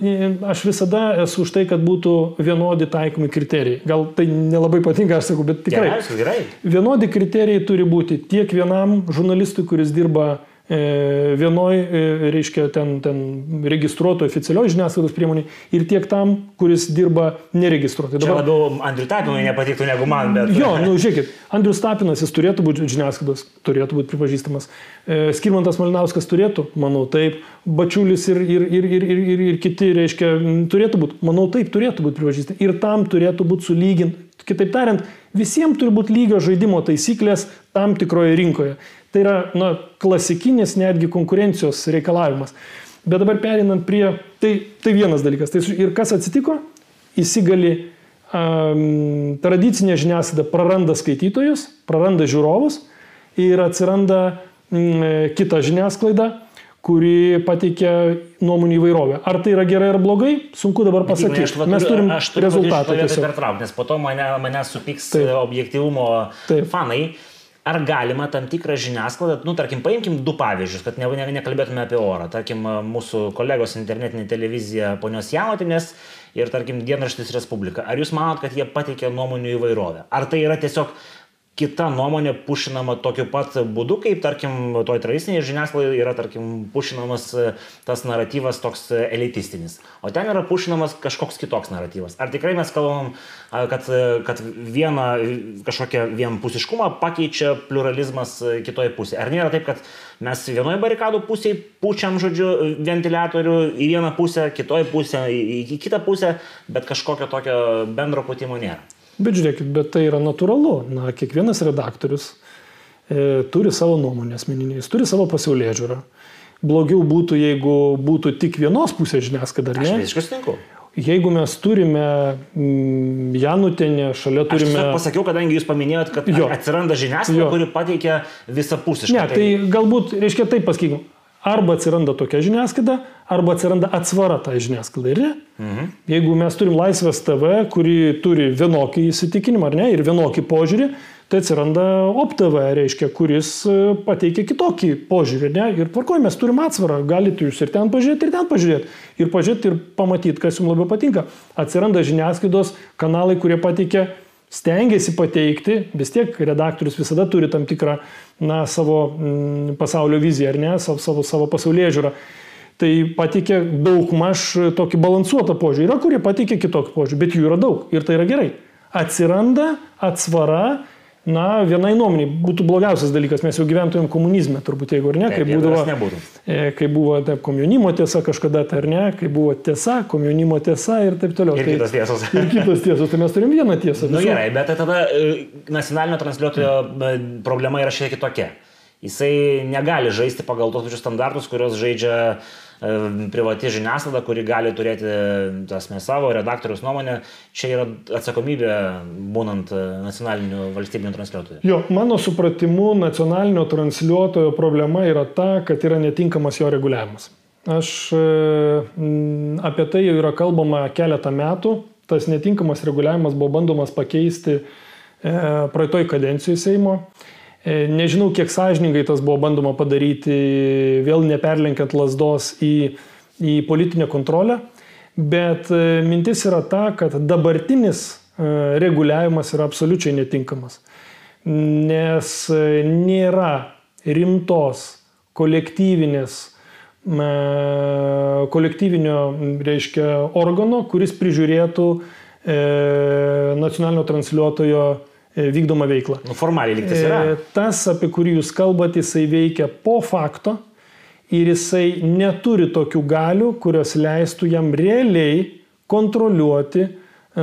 aš visada esu už tai, kad būtų vienodi taikomi kriterijai kriterijai. Gal tai nelabai patinka, aš sakau, bet tikrai. Gerai, gerai. Vienodi kriterijai turi būti tiek vienam žurnalistui, kuris dirba vienoj, e, reiškia, ten, ten registruoto oficialioji žiniasklaidos priemonė ir tiek tam, kuris dirba neregistruotai. Dabar Čia labiau Andriu Tapinui nepatiktų negu man, bet. Jo, nu žiūrėkit, Andrius Tapinas, jis turėtų būti žiniasklaidos, turėtų būti pripažįstamas. E, Skirmantas Malinauskas turėtų, manau, taip. Bačiulis ir, ir, ir, ir, ir, ir, ir kiti, reiškia, turėtų būti, manau, taip, turėtų būti pripažįstami. Ir tam turėtų būti sulyginti. Kitaip tariant, visiems turi būti lygio žaidimo taisyklės tam tikroje rinkoje. Tai yra na, klasikinis netgi konkurencijos reikalavimas. Bet dabar perinant prie, tai, tai vienas dalykas. Tai ir kas atsitiko? Įsigali um, tradicinė žiniasklaida praranda skaitytojus, praranda žiūrovus ir atsiranda um, kita žiniasklaida, kuri pateikia nuomonių įvairovę. Ar tai yra gerai ar blogai, sunku dabar pasakyti. Aš, Mes turim aš rezultatą. Pertraukti, nes po to mane, mane supyks Taip. objektivumo Taip. fanai. Ar galima tam tikrą žiniasklaidą, nu, tarkim, paimkim du pavyzdžius, kad ne, ne, nekalbėtume apie orą. Tarkim, mūsų kolegos internetinė televizija ponios Jautinės ir, tarkim, dienraštis Respublika. Ar jūs manot, kad jie pateikia nuomonių įvairovę? Ar tai yra tiesiog kita nuomonė pušinama tokiu pat būdu, kaip, tarkim, toj tradicinėje žiniasklaidoje yra, tarkim, pušinamas e, tas naratyvas toks e, elitistinis, o ten yra pušinamas kažkoks kitoks naratyvas. Ar tikrai mes kalbam, kad, e, kad vieną kažkokią vienpusiškumą pakeičia pluralizmas kitoje pusėje? Ar nėra taip, kad mes vienoje barikadų pusėje pučiam, žodžiu, ventiliatorių į vieną pusę, kitoje pusėje, į kitą pusę, bet kažkokio tokio bendro putimo nėra? Bet žiūrėkit, bet tai yra natūralu. Na, kiekvienas redaktorius e, turi savo nuomonę asmeninį, jis turi savo pasaulyje žiūrą. Blogiau būtų, jeigu būtų tik vienos pusės žiniasklaida, ar ne? Aš visiškai sutinku. Jeigu mes turime mm, Janutenę, šalia turime... Aš pasakiau, kadangi jūs paminėjot, kad jo. atsiranda žiniasklaida, kuri pateikia visapusiškai. Ne, tai, galbūt, reiškia taip pasakykim, arba atsiranda tokia žiniasklaida, arba atsiranda atsvara tai žiniasklaidai, ar ne? Mhm. Jeigu mes turim Laisvės TV, kuri turi vienokį įsitikinimą, ar ne, ir vienokį požiūrį, tai atsiranda OpTV, reiškia, kuris e, pateikia kitokį požiūrį, ne? Ir tvarkoj, mes turim atsvarą, galite jūs ir ten pažiūrėti, ir ten pažiūrėti, ir pažiūrėti, ir pamatyti, kas jums labiau patinka. Atsiranda žiniasklaidos kanalai, kurie pateikia stengiasi pateikti, vis tiek redaktorius visada turi tam tikrą na, savo mm, pasaulio viziją, ar ne, savo, savo, savo pasaulyje žiūrą. Tai patikė daug maž tokį balansuotą požiūrį. Yra, kurie patikė kitokį požiūrį, bet jų yra daug ir tai yra gerai. Atsiranda atsvara na, vienai nuomonė būtų blogiausias dalykas, mes jau gyventumėm komunizme, turbūt, jeigu ar ne, kai būdavo, e, kai buvo taip, komjaunimo tiesa kažkada, tai ar ne, kai buvo tiesa, komjaunimo tiesa ir taip toliau. Ir tai, kitos tiesos. Ir kitos tiesos, tai mes turim vieną tiesą. Na nu, gerai, bet tai tada e, nacionalinio transliuotojo e, problema yra šiek tiek kitokia. Jisai negali žaisti pagal tos pačius standartus, kuriuos žaidžia uh, privati žiniasklaida, kuri gali turėti, tasme, savo redaktoriaus nuomonę, čia yra atsakomybė būnant e, nacionaliniu valstybiniu transliuotoju. Jo, mano supratimu, nacionalinio transliuotojo problema yra ta, kad yra netinkamas jo reguliavimas. Aš e, apie tai jau yra kalbama keletą metų. Tas netinkamas reguliavimas buvo bandomas pakeisti e, praeitoj kadencijai Seimo. E, nežinau, kiek sąžiningai tas buvo bandoma padaryti, vėl neperlenkiant lasdos į, į politinę kontrolę, bet e, mintis yra ta, kad dabartinis e, reguliavimas yra absoliučiai netinkamas, nes nėra rimtos kolektyvinės kolektyvinio, reiškia, organo, kuris prižiūrėtų e, nacionalinio transliuotojo vykdomą veiklą. Nu, formaliai liktis yra. E, tas, apie kurį jūs kalbate, jisai veikia po fakto ir jisai neturi tokių galių, kurios leistų jam realiai kontroliuoti e,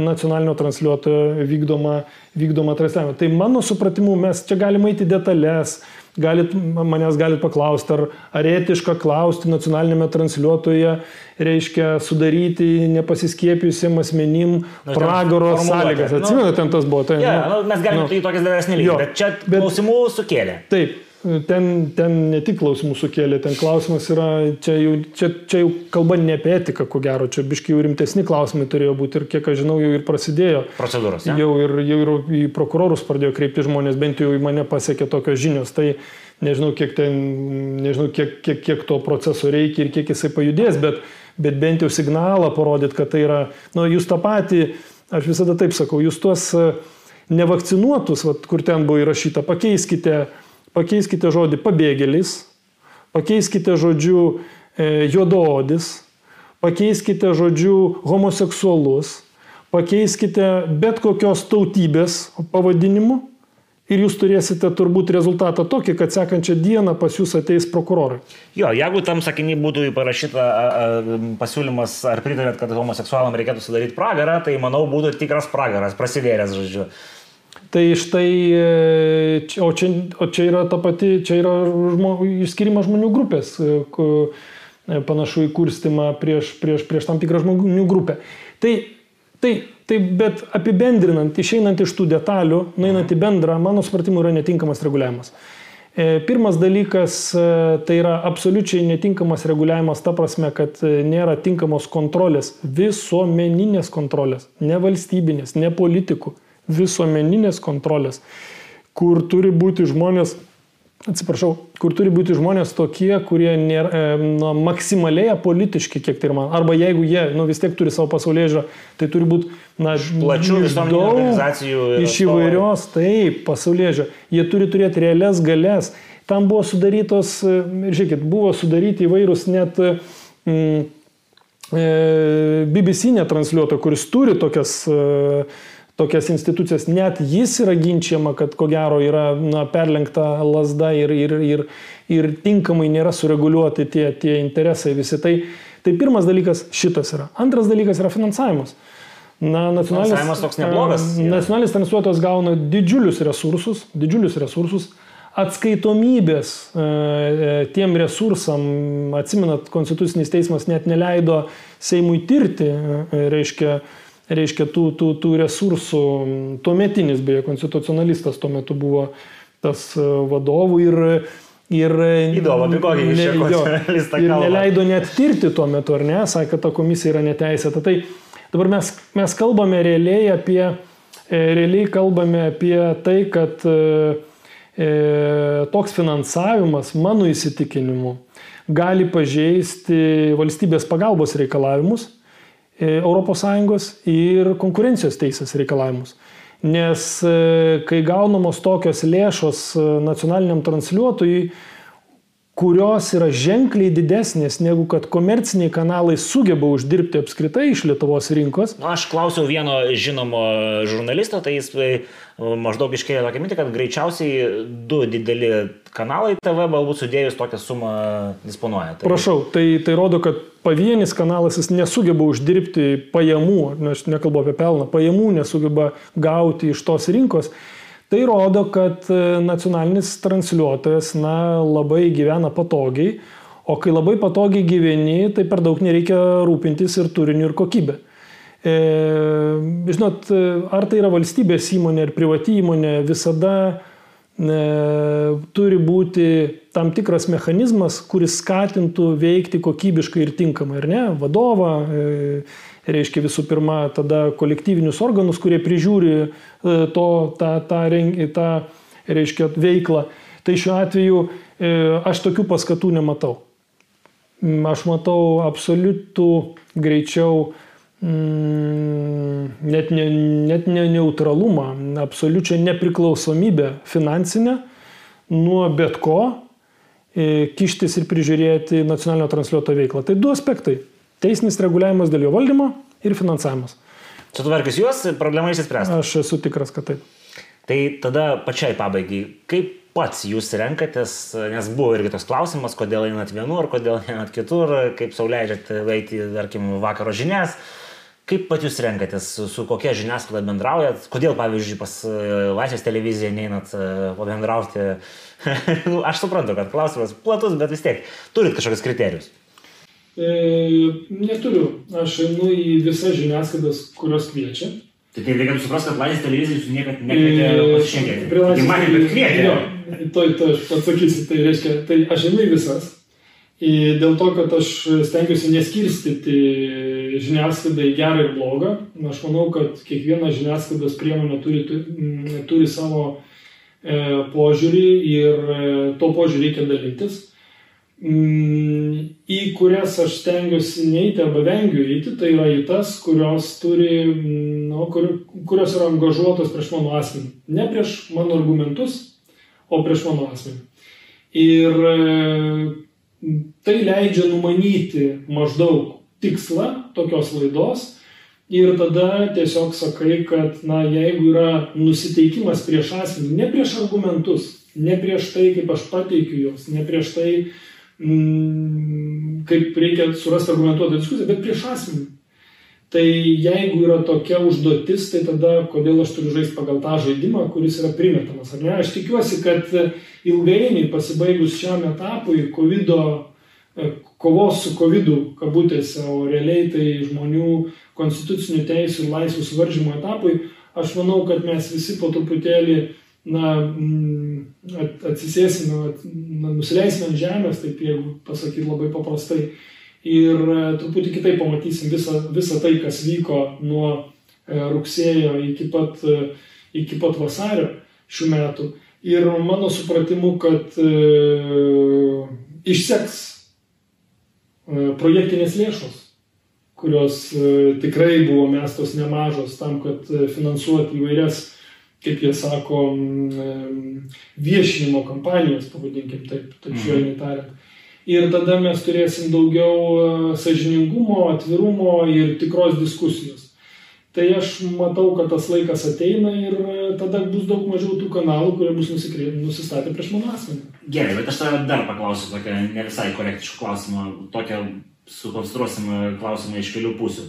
nacionalinio transliuotojo vykdomą, vykdomą transliavimą. Tai mano supratimu, mes čia galime eiti detalės, galit, manęs galit paklausti, ar, ar etiška klausti nacionalinėme transliuotoje, reiškia sudaryti nepasiskiepijusiem asmenim nu, pragaro sąlygas. Nu, Atsimenu, ten tas buvo. Tai, ja, nu, mes galime nu, tai tokias daras nelygti, bet čia bet, klausimų sukėlė. Taip, ten, ten ne tik klausimų sukėlė, ten klausimas yra, čia jau, čia, čia jau kalba ne apie etiką, ko gero, čia biškai jau rimtesni klausimai turėjo būti ir kiek aš žinau, jau ir prasidėjo. Procedūros. Ja? Jau, ir, jau ir į prokurorus pradėjo kreipti žmonės, bent jau į mane pasiekė tokios žinios. Tai nežinau, kiek, ten, nežinau kiek, kiek, kiek to proceso reikia ir kiek jisai pajudės, bet, bet bent jau signalą parodyt, kad tai yra, nu, jūs tą patį, aš visada taip sakau, jūs tuos nevakcinuotus, vat, kur ten buvo įrašyta, pakeiskite pakeiskite žodį pabėgėlis, pakeiskite žodžiu e, juodaodis, pakeiskite žodžiu homoseksualus, pakeiskite bet kokios tautybės pavadinimu ir jūs turėsite turbūt rezultatą tokį, kad sekančią dieną pas jūs ateis prokurorai. Jo, jeigu tam sakinį būtų parašyta pasiūlymas, ar pritarėt, kad homoseksualam reikėtų sudaryti pragarą, tai manau būtų tikras pragaras, prasidėręs, žodžiu. Tai štai, e, o čia, o čia yra ta pati, čia yra žmo, išskirimas žmonių grupės, e, e, panašu į kurstimą prieš, prieš, prieš tam tikrą žmonių grupę. Tai, tai, tai bet apibendrinant, išeinant iš tų detalių, nueinant į bendrą, mano supratimu, yra netinkamas reguliavimas. Pirmas dalykas tai yra absoliučiai netinkamas reguliavimas ta prasme, kad nėra tinkamos kontrolės, visuomeninės kontrolės, ne valstybinės, ne politikų visuomeninės kontrolės, kur turi būti žmonės, atsiprašau, kur turi būti žmonės tokie, kurie nėra nu, maksimaliai apolitiški, kiek tai man. Arba jeigu jie nu, vis tiek turi savo pasaulyje žiūrą, tai turi būti na, plačių visuomeninių organizacijų. Iš įvairios, taip, pasaulyje žiūrą. Jie turi turėti realias galės. Tam buvo sudarytos, e, žiūrėkit, buvo sudaryti įvairūs net mm, e, BBC netransliuoto, kuris turi tokias e, tokias institucijas, net jis yra ginčiama, kad ko gero yra na, perlenkta lasda ir, ir, ir, ir tinkamai nėra sureguliuoti tie, tie interesai visi. Tai, tai pirmas dalykas šitas yra. Antras dalykas yra finansavimas. Na, nacionalinis, toks neblogas. Nacionalinis transliuotojas gauna didžiulius resursus, didžiulius resursus, atskaitomybės e, e, tiem resursam, atsimenat, Konstitucinis teismas net neleido Seimui tirti, e, reiškia, reiškia, tų, tų, tų resursų, tuometinis beje konstitucionalistas tuo metu buvo tas e, vadovų ir Ir, Įdomu, apie kokį ne, jo, ir neleido net tirti tuo metu, ar ne, sakė, kad ta komisija yra neteisėta. Tai dabar mes, mes kalbame realiai apie, e, realiai kalbame apie tai, kad e, e, toks finansavimas, mano įsitikinimu, gali pažeisti valstybės pagalbos reikalavimus ES ir konkurencijos teisės reikalavimus. Nes e, kai gaunamos tokios lėšos e, nacionaliniam transliuotojui, kurios yra ženkliai didesnės negu kad komerciniai kanalai sugeba uždirbti apskritai iš Lietuvos rinkos. Na, aš klausiau vieno žinomo žurnalisto, tai jis e, maždaug iškėlė tokią mintį, kad greičiausiai du dideli kanalai TV galbūt sudėjus tokią sumą disponuoja. Tai... Prašau, tai, tai rodo, kad pavienis kanalas jis nesugeba uždirbti pajamų, aš nekalbu apie pelną, pajamų nesugeba gauti iš tos rinkos. Tai rodo, kad e, nacionalinis transliuotojas na, labai gyvena patogiai, o kai labai patogiai gyveni, tai per daug nereikia rūpintis ir turiniu, ir kokybė. E, žinot, ar tai yra valstybės įmonė ar privati įmonė, visada e, turi būti tam tikras mechanizmas, kuris skatintų veikti kokybiškai ir tinkamai, ar ne? Vadovą, e, reiškia visų pirma tada kolektyvinius organus, kurie prižiūri e, to, tą, tą, tą, reiškia, veiklą. Tai šiuo atveju e, aš tokių paskatų nematau. Aš matau absoliutų greičiau Mm, net ne, net ne neutralumą, absoliučią nepriklausomybę finansinę nuo bet ko e, kištis ir prižiūrėti nacionalinio transliuoto veiklą. Tai du aspektai - teisinis reguliavimas dėl jo valdymo ir finansavimas. Sutvarkius juos, problema išsispręs. Aš esu tikras, kad taip. Tai tada pačiai pabaigai, kaip pats jūs renkatės, nes buvo irgi toks klausimas, kodėl einat vienur, kodėl einat kitur, kaip sauliaidžiat veikti, tarkim, vakaro žinias. Kaip pat jūs renkatės, su, su kokia žiniasklaida bendraujat, kodėl, pavyzdžiui, pas e, Laisvės televiziją neinat e, pabendrauti? nu, aš suprantu, kad klausimas platus, bet vis tiek turit kažkokius kriterijus. E, neturiu. Aš einu į visas žiniasklaidas, kurios kviečia. Tai tai reikėtų suprasti, kad Laisvės televizija jūs niekada nekvietė e, pasišiandėti. Tai man bet kvietė. Tai, tai aš atsakysiu, tai reiškia, tai aš einu į visas. Dėl to, kad aš stengiuosi neskirstyti žiniasklaidą į gerą ir blogą. Aš manau, kad kiekviena žiniasklaidos priemonė turi, turi savo e, požiūrį ir e, to požiūrį reikia dalytis. Mm, į kurias aš stengiuosi neiti arba vengiu eiti, tai yra į tas, kurios, turi, nu, kur, kurios yra angažuotos prieš mano asmenį. Ne prieš mano argumentus, o prieš mano asmenį. Ir Tai leidžia numanyti maždaug tikslą tokios laidos ir tada tiesiog sakai, kad, na, jeigu yra nusiteikimas prieš asmenį, ne prieš argumentus, ne prieš tai, kaip aš pateikiu juos, ne prieš tai, mm, kaip reikia surasti argumentuotą diskusiją, bet prieš asmenį. Tai jeigu yra tokia užduotis, tai tada kodėl aš turiu žaisti pagal tą žaidimą, kuris yra primetamas, ar ne? Aš tikiuosi, kad ilgainiui pasibaigus šiam etapui, COVID e, kovos su COVID kabutėse, o realiai tai žmonių konstitucinių teisų ir laisvų suvaržymo etapui, aš manau, kad mes visi po truputėlį na, mm, atsisėsime, na, nusileisime ant žemės, taip jeigu pasakyti labai paprastai, ir e, truputį kitaip pamatysim visą, visą tai, kas vyko nuo e, rugsėjo iki pat, iki pat vasario šių metų. Ir mano supratimu, kad e, išseks e, projektinės lėšos, kurios e, tikrai buvo mestos nemažos tam, kad e, finansuoti įvairias, kaip jie sako, e, viešinimo kampanijas, pavadinkim taip, taip mhm. švelniai tariant. Ir tada mes turėsim daugiau e, sažiningumo, atvirumo ir tikros diskusijos. Tai aš matau, kad tas laikas ateina ir e, tada bus daug mažiau tų kanalų, kurie bus nusistatę prieš mano asmenį. Gerai, bet aš tave dar paklausiu tokią ne visai korektišką klausimą, tokią sukonstruosim klausimą iš kelių pusių.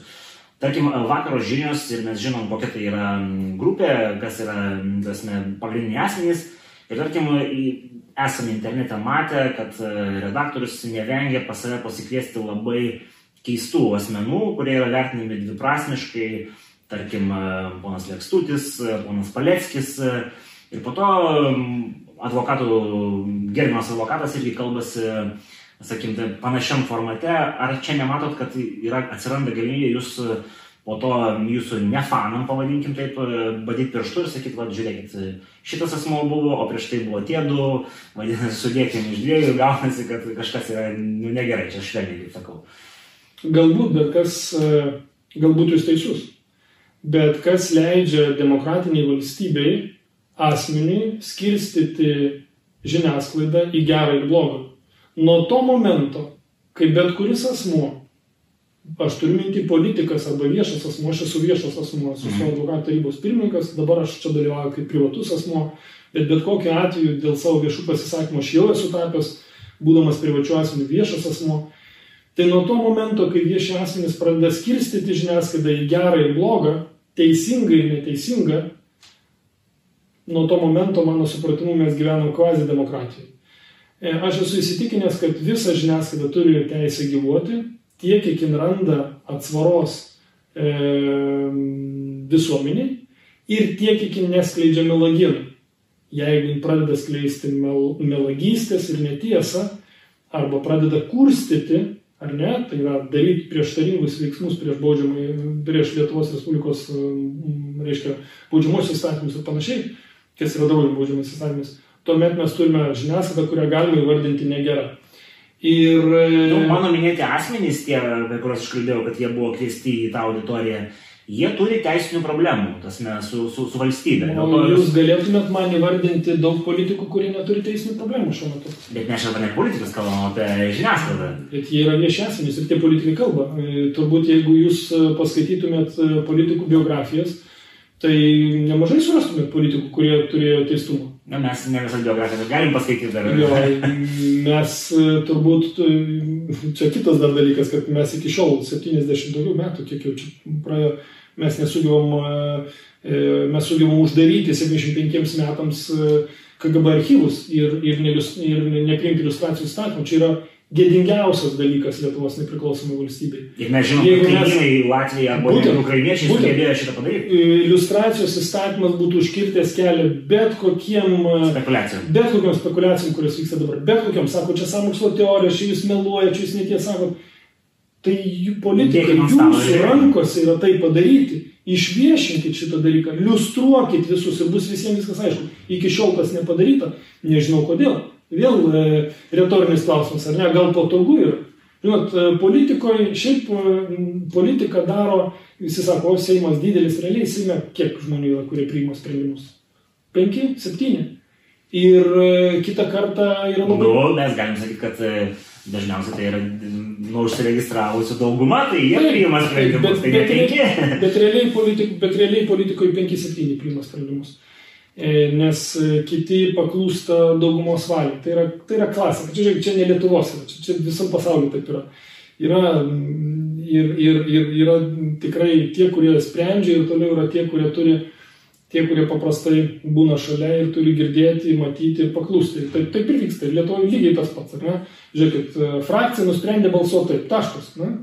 Tarkim, vakaro žinios ir mes žinom, kokia tai yra grupė, kas yra tasme, pagrindiniai asmenys. Ir tarkim, esame internete matę, kad e, redaktorius nevengia pas save pasikviesti labai keistų asmenų, kurie yra vertinami dviprasmiškai tarkim, e, ponas Lekstutis, e, ponas Paleckis. Ir po to advokatų, gerbiamas advokatas irgi kalbasi, sakykim, tai panašiam formate. Ar čia nematot, kad yra, atsiranda galimybė jūs po to jūsų nefanam, pavadinkim taip, badyti pirštų ir sakyti, va, žiūrėkit, šitas asmo buvo, o prieš tai buvo tie du, vadinasi, sudėkim iš dviejų ir gaunasi, kad kažkas yra nu, negerai, čia švelniai, kaip sakau. Galbūt, bet kas, galbūt jūs teisus. Bet kas leidžia demokratiniai valstybei asmenį skirstyti žiniasklaidą į gerą ir blogą. Nuo to momento, kai bet kuris asmuo, aš turiu minti politikas arba viešas asmuo, aš esu viešas asmuo, esu mhm. savo advokatų tarybos pirmininkas, dabar aš čia dalyvauju kaip privatus asmuo, bet bet kokiu atveju dėl savo viešų pasisakymų aš jau esu tapęs, būdamas privačiu asmeniu viešas asmuo. Tai nuo to momento, kai vieši asmenys pradeda skirstyti žiniasklaidą į gerą ir blogą, teisingą ir neteisingą, nuo to momento, mano supratimu, mes gyvenam kvazi demokratijoje. Aš esu įsitikinęs, kad visa žiniasklaida turi teisę gyvuoti, tiek, kiek jin randa atsvaros e, visuomeniai ir tiek, kiek jin neskleidžia melaginų. Jeigu jin pradeda skleisti mel, melagystės ir netiesą, arba pradeda kurstyti ar ne, tai yra daryti prieštaringus veiksmus prieš, prieš Lietuvos Respublikos, reiškia, baudžiamosios įstatymus ir panašiai, kas yra dabar baudžiamas įstatymas, tuomet mes turime žiniasklaidą, kurią galime įvardinti negerą. Ir... Nu, mano minėti asmenys, tie, apie kuriuos aš kalbėjau, kad jie buvo kviesti į tą auditoriją, jie turi teisinių problemų tasme, su, su, su valstybė. O to jūs galėtumėt man įvardinti daug politikų, kurie neturi teisinių problemų šiuo metu. Bet mes šiandien ne politikus kalbam apie žiniasklaidą. Bet jie yra vieši asmenys ir tie politikai kalba. E, turbūt jeigu jūs e, paskaitytumėt e, politikų biografijas, Tai nemažai surastumėt politikų, kurie turėjo teistumą. Na, mes ne visą biografiją galim paskaityti dar. Jo, mes e, turbūt, e, čia kitas dar dalykas, kad mes iki šiol 70 daugiau metų, kiek jau čia praėjo, mes nesugebam, e, mes sugebam uždaryti 75 metams KGB archyvus ir, ir, ir nepriimti iliustracijų statymų. Čia yra gėdingiausias dalykas Lietuvos nepriklausomai valstybei. Ir mes žinome, kad kaimynai Latvijai arba būtent, ukrainiečiai sugebėjo šitą padaryti. Iliustracijos įstatymas būtų užkirtęs kelią bet kokiem spekulacijom. Bet kokiam spekulacijom, kurios vyksta dabar. Bet kokiam, sako, čia samokslo teorija, čia jūs meluoja, čia jūs netie sako. Tai jų politikai, jūsų rankose yra tai padaryti. Išviešinkit šitą dalyką, iliustruokit visus ir bus visiems viskas aišku. Iki šiol tas nepadaryta, nežinau kodėl. Vėl e, retorinis klausimas, ar ne, gal patogu ir, žinot, e, politikoje, šiaip e, politika daro, visi sako, o Seimas didelis, realiai Seime kiek žmonių yra, kurie priima sprendimus? Penki, septyni. Ir e, kitą kartą yra labai... Nu, mes galim sakyti, kad dažniausiai tai yra nu, užsiregistravusių dauguma, tai jie priima sprendimus, bet, tai ne penki. Bet realiai, politik, bet realiai politikoje penki, septyni priima sprendimus. E, nes e, kiti paklūsta daugumos valiai. Tai yra, tai yra klasika. Čia, žiūrėk, čia ne Lietuvos, čia, čia visam pasauliu taip yra. Yra, mm, ir, ir, ir, yra tikrai tie, kurie sprendžia ir toliau yra tie, kurie turi, tie, kurie paprastai būna šalia ir turi girdėti, matyti ir paklūsti. Taip, taip ir vyksta. Ir Lietuvoje lygiai tas pats. Ne? Žiūrėkit, e, frakcija nusprendė balsuoti taip, taškas. Ne?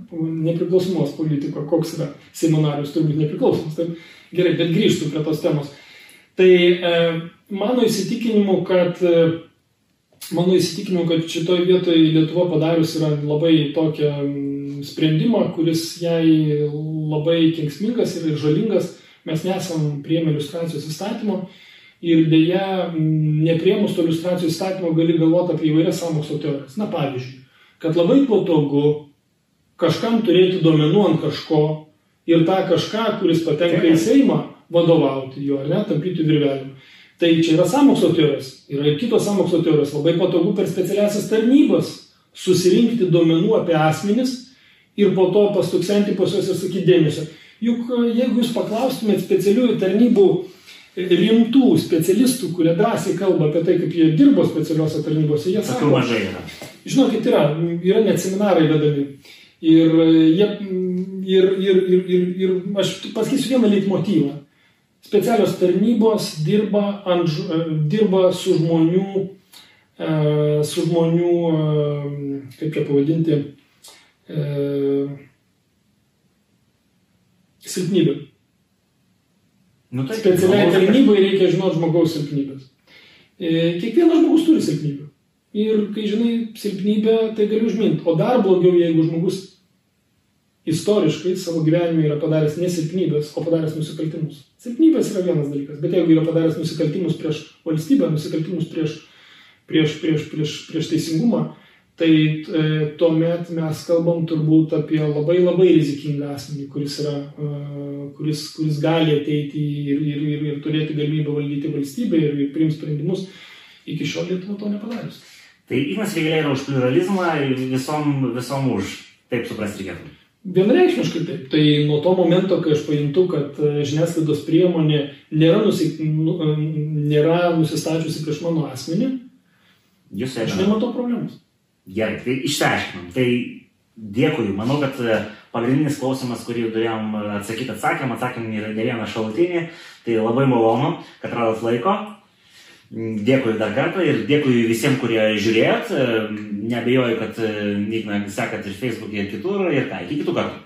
Nepriklausomos politiko, koks yra Seminarius, turbūt nepriklausomas. Taip? Gerai, bet grįžtų prie tos temos. Tai e, mano įsitikinimu, kad e, mano įsitikinimu, kad šitoje vietoje Lietuva padarius yra labai tokią sprendimą, kuris jai labai kenksmingas ir žalingas. Mes nesam prieimę iliustracijos įstatymo ir dėja, nepriemus to iliustracijos įstatymo gali galvoti apie įvairias samokslo teorijas. Na pavyzdžiui, kad labai patogu kažkam turėti duomenų ant kažko ir tą kažką, kuris patenka į Seimą, vadovauti juo, ar ne, tampyti virvelėm. Tai čia yra samokslo teorijos. Yra ir kitos samokslo teorijos. Labai patogu per specialiasias tarnybas susirinkti duomenų apie asmenis ir po to pastuksenti pas juos ir sakyti dėmesio. Juk e, jeigu jūs paklaustumėt specialiųjų tarnybų e, rimtų specialistų, kurie drąsiai kalba apie tai, kaip jie dirbo specialiuose tarnybose, jie sako, mažai yra. Žinokit, yra, yra net seminarai vedami. Ir, e, jie, ir, ir, ir, ir, ir aš pasakysiu vieną leitmotyvą specialios tarnybos dirba, ant, e, dirba su žmonių, e, su žmonių, e, kaip čia pavadinti, silpnybė. Nu, tai Specialiai tarnybai reikia žinoti žmogaus silpnybės. Kiekvienas žmogus turi silpnybę. Ir kai žinai silpnybę, tai gali užminti. O dar blogiau, jeigu žmogus istoriškai savo gyvenime yra padaręs ne silpnybės, o padaręs nusikaltimus. Silpnybės yra vienas dalykas, bet jeigu yra padaręs nusikaltimus prieš valstybę, nusikaltimus prieš, prieš, prieš, prieš, prieš teisingumą, tai e, tuomet mes kalbam turbūt apie labai labai rizikingą asmenį, kuris, yra, e, kuris, kuris gali ateiti ir, ir, ir, ir turėti galimybę valdyti valstybę ir, ir priimti sprendimus. Iki šiol Lietuva to nepadarius. Tai Ignas Vėgėlė yra už pluralizmą ir visom, visom už. Taip suprasti reikėtų. Vienareikšmiškai taip. Tai nuo to momento, kai aš pajuntu, kad e, žiniasklaidos priemonė nėra, nusi, nu, e, nėra nusistačiusi prieš mano asmenį, Jūs aš nematau problemos. Gerai, tai išsiaiškinom. Tai dėkui. Manau, kad e, pagrindinis klausimas, kurį turėjom atsakyti, atsakėm, atsakėm ir ne vieną šalutinį. Tai labai malonu, kad radot laiko. Dėkui dar kartą ir dėkui visiems, kurie žiūrėjot. Nebejoju, kad Igną sekat ir Facebook'e ir kitur. Ir ką, iki kitų kartų.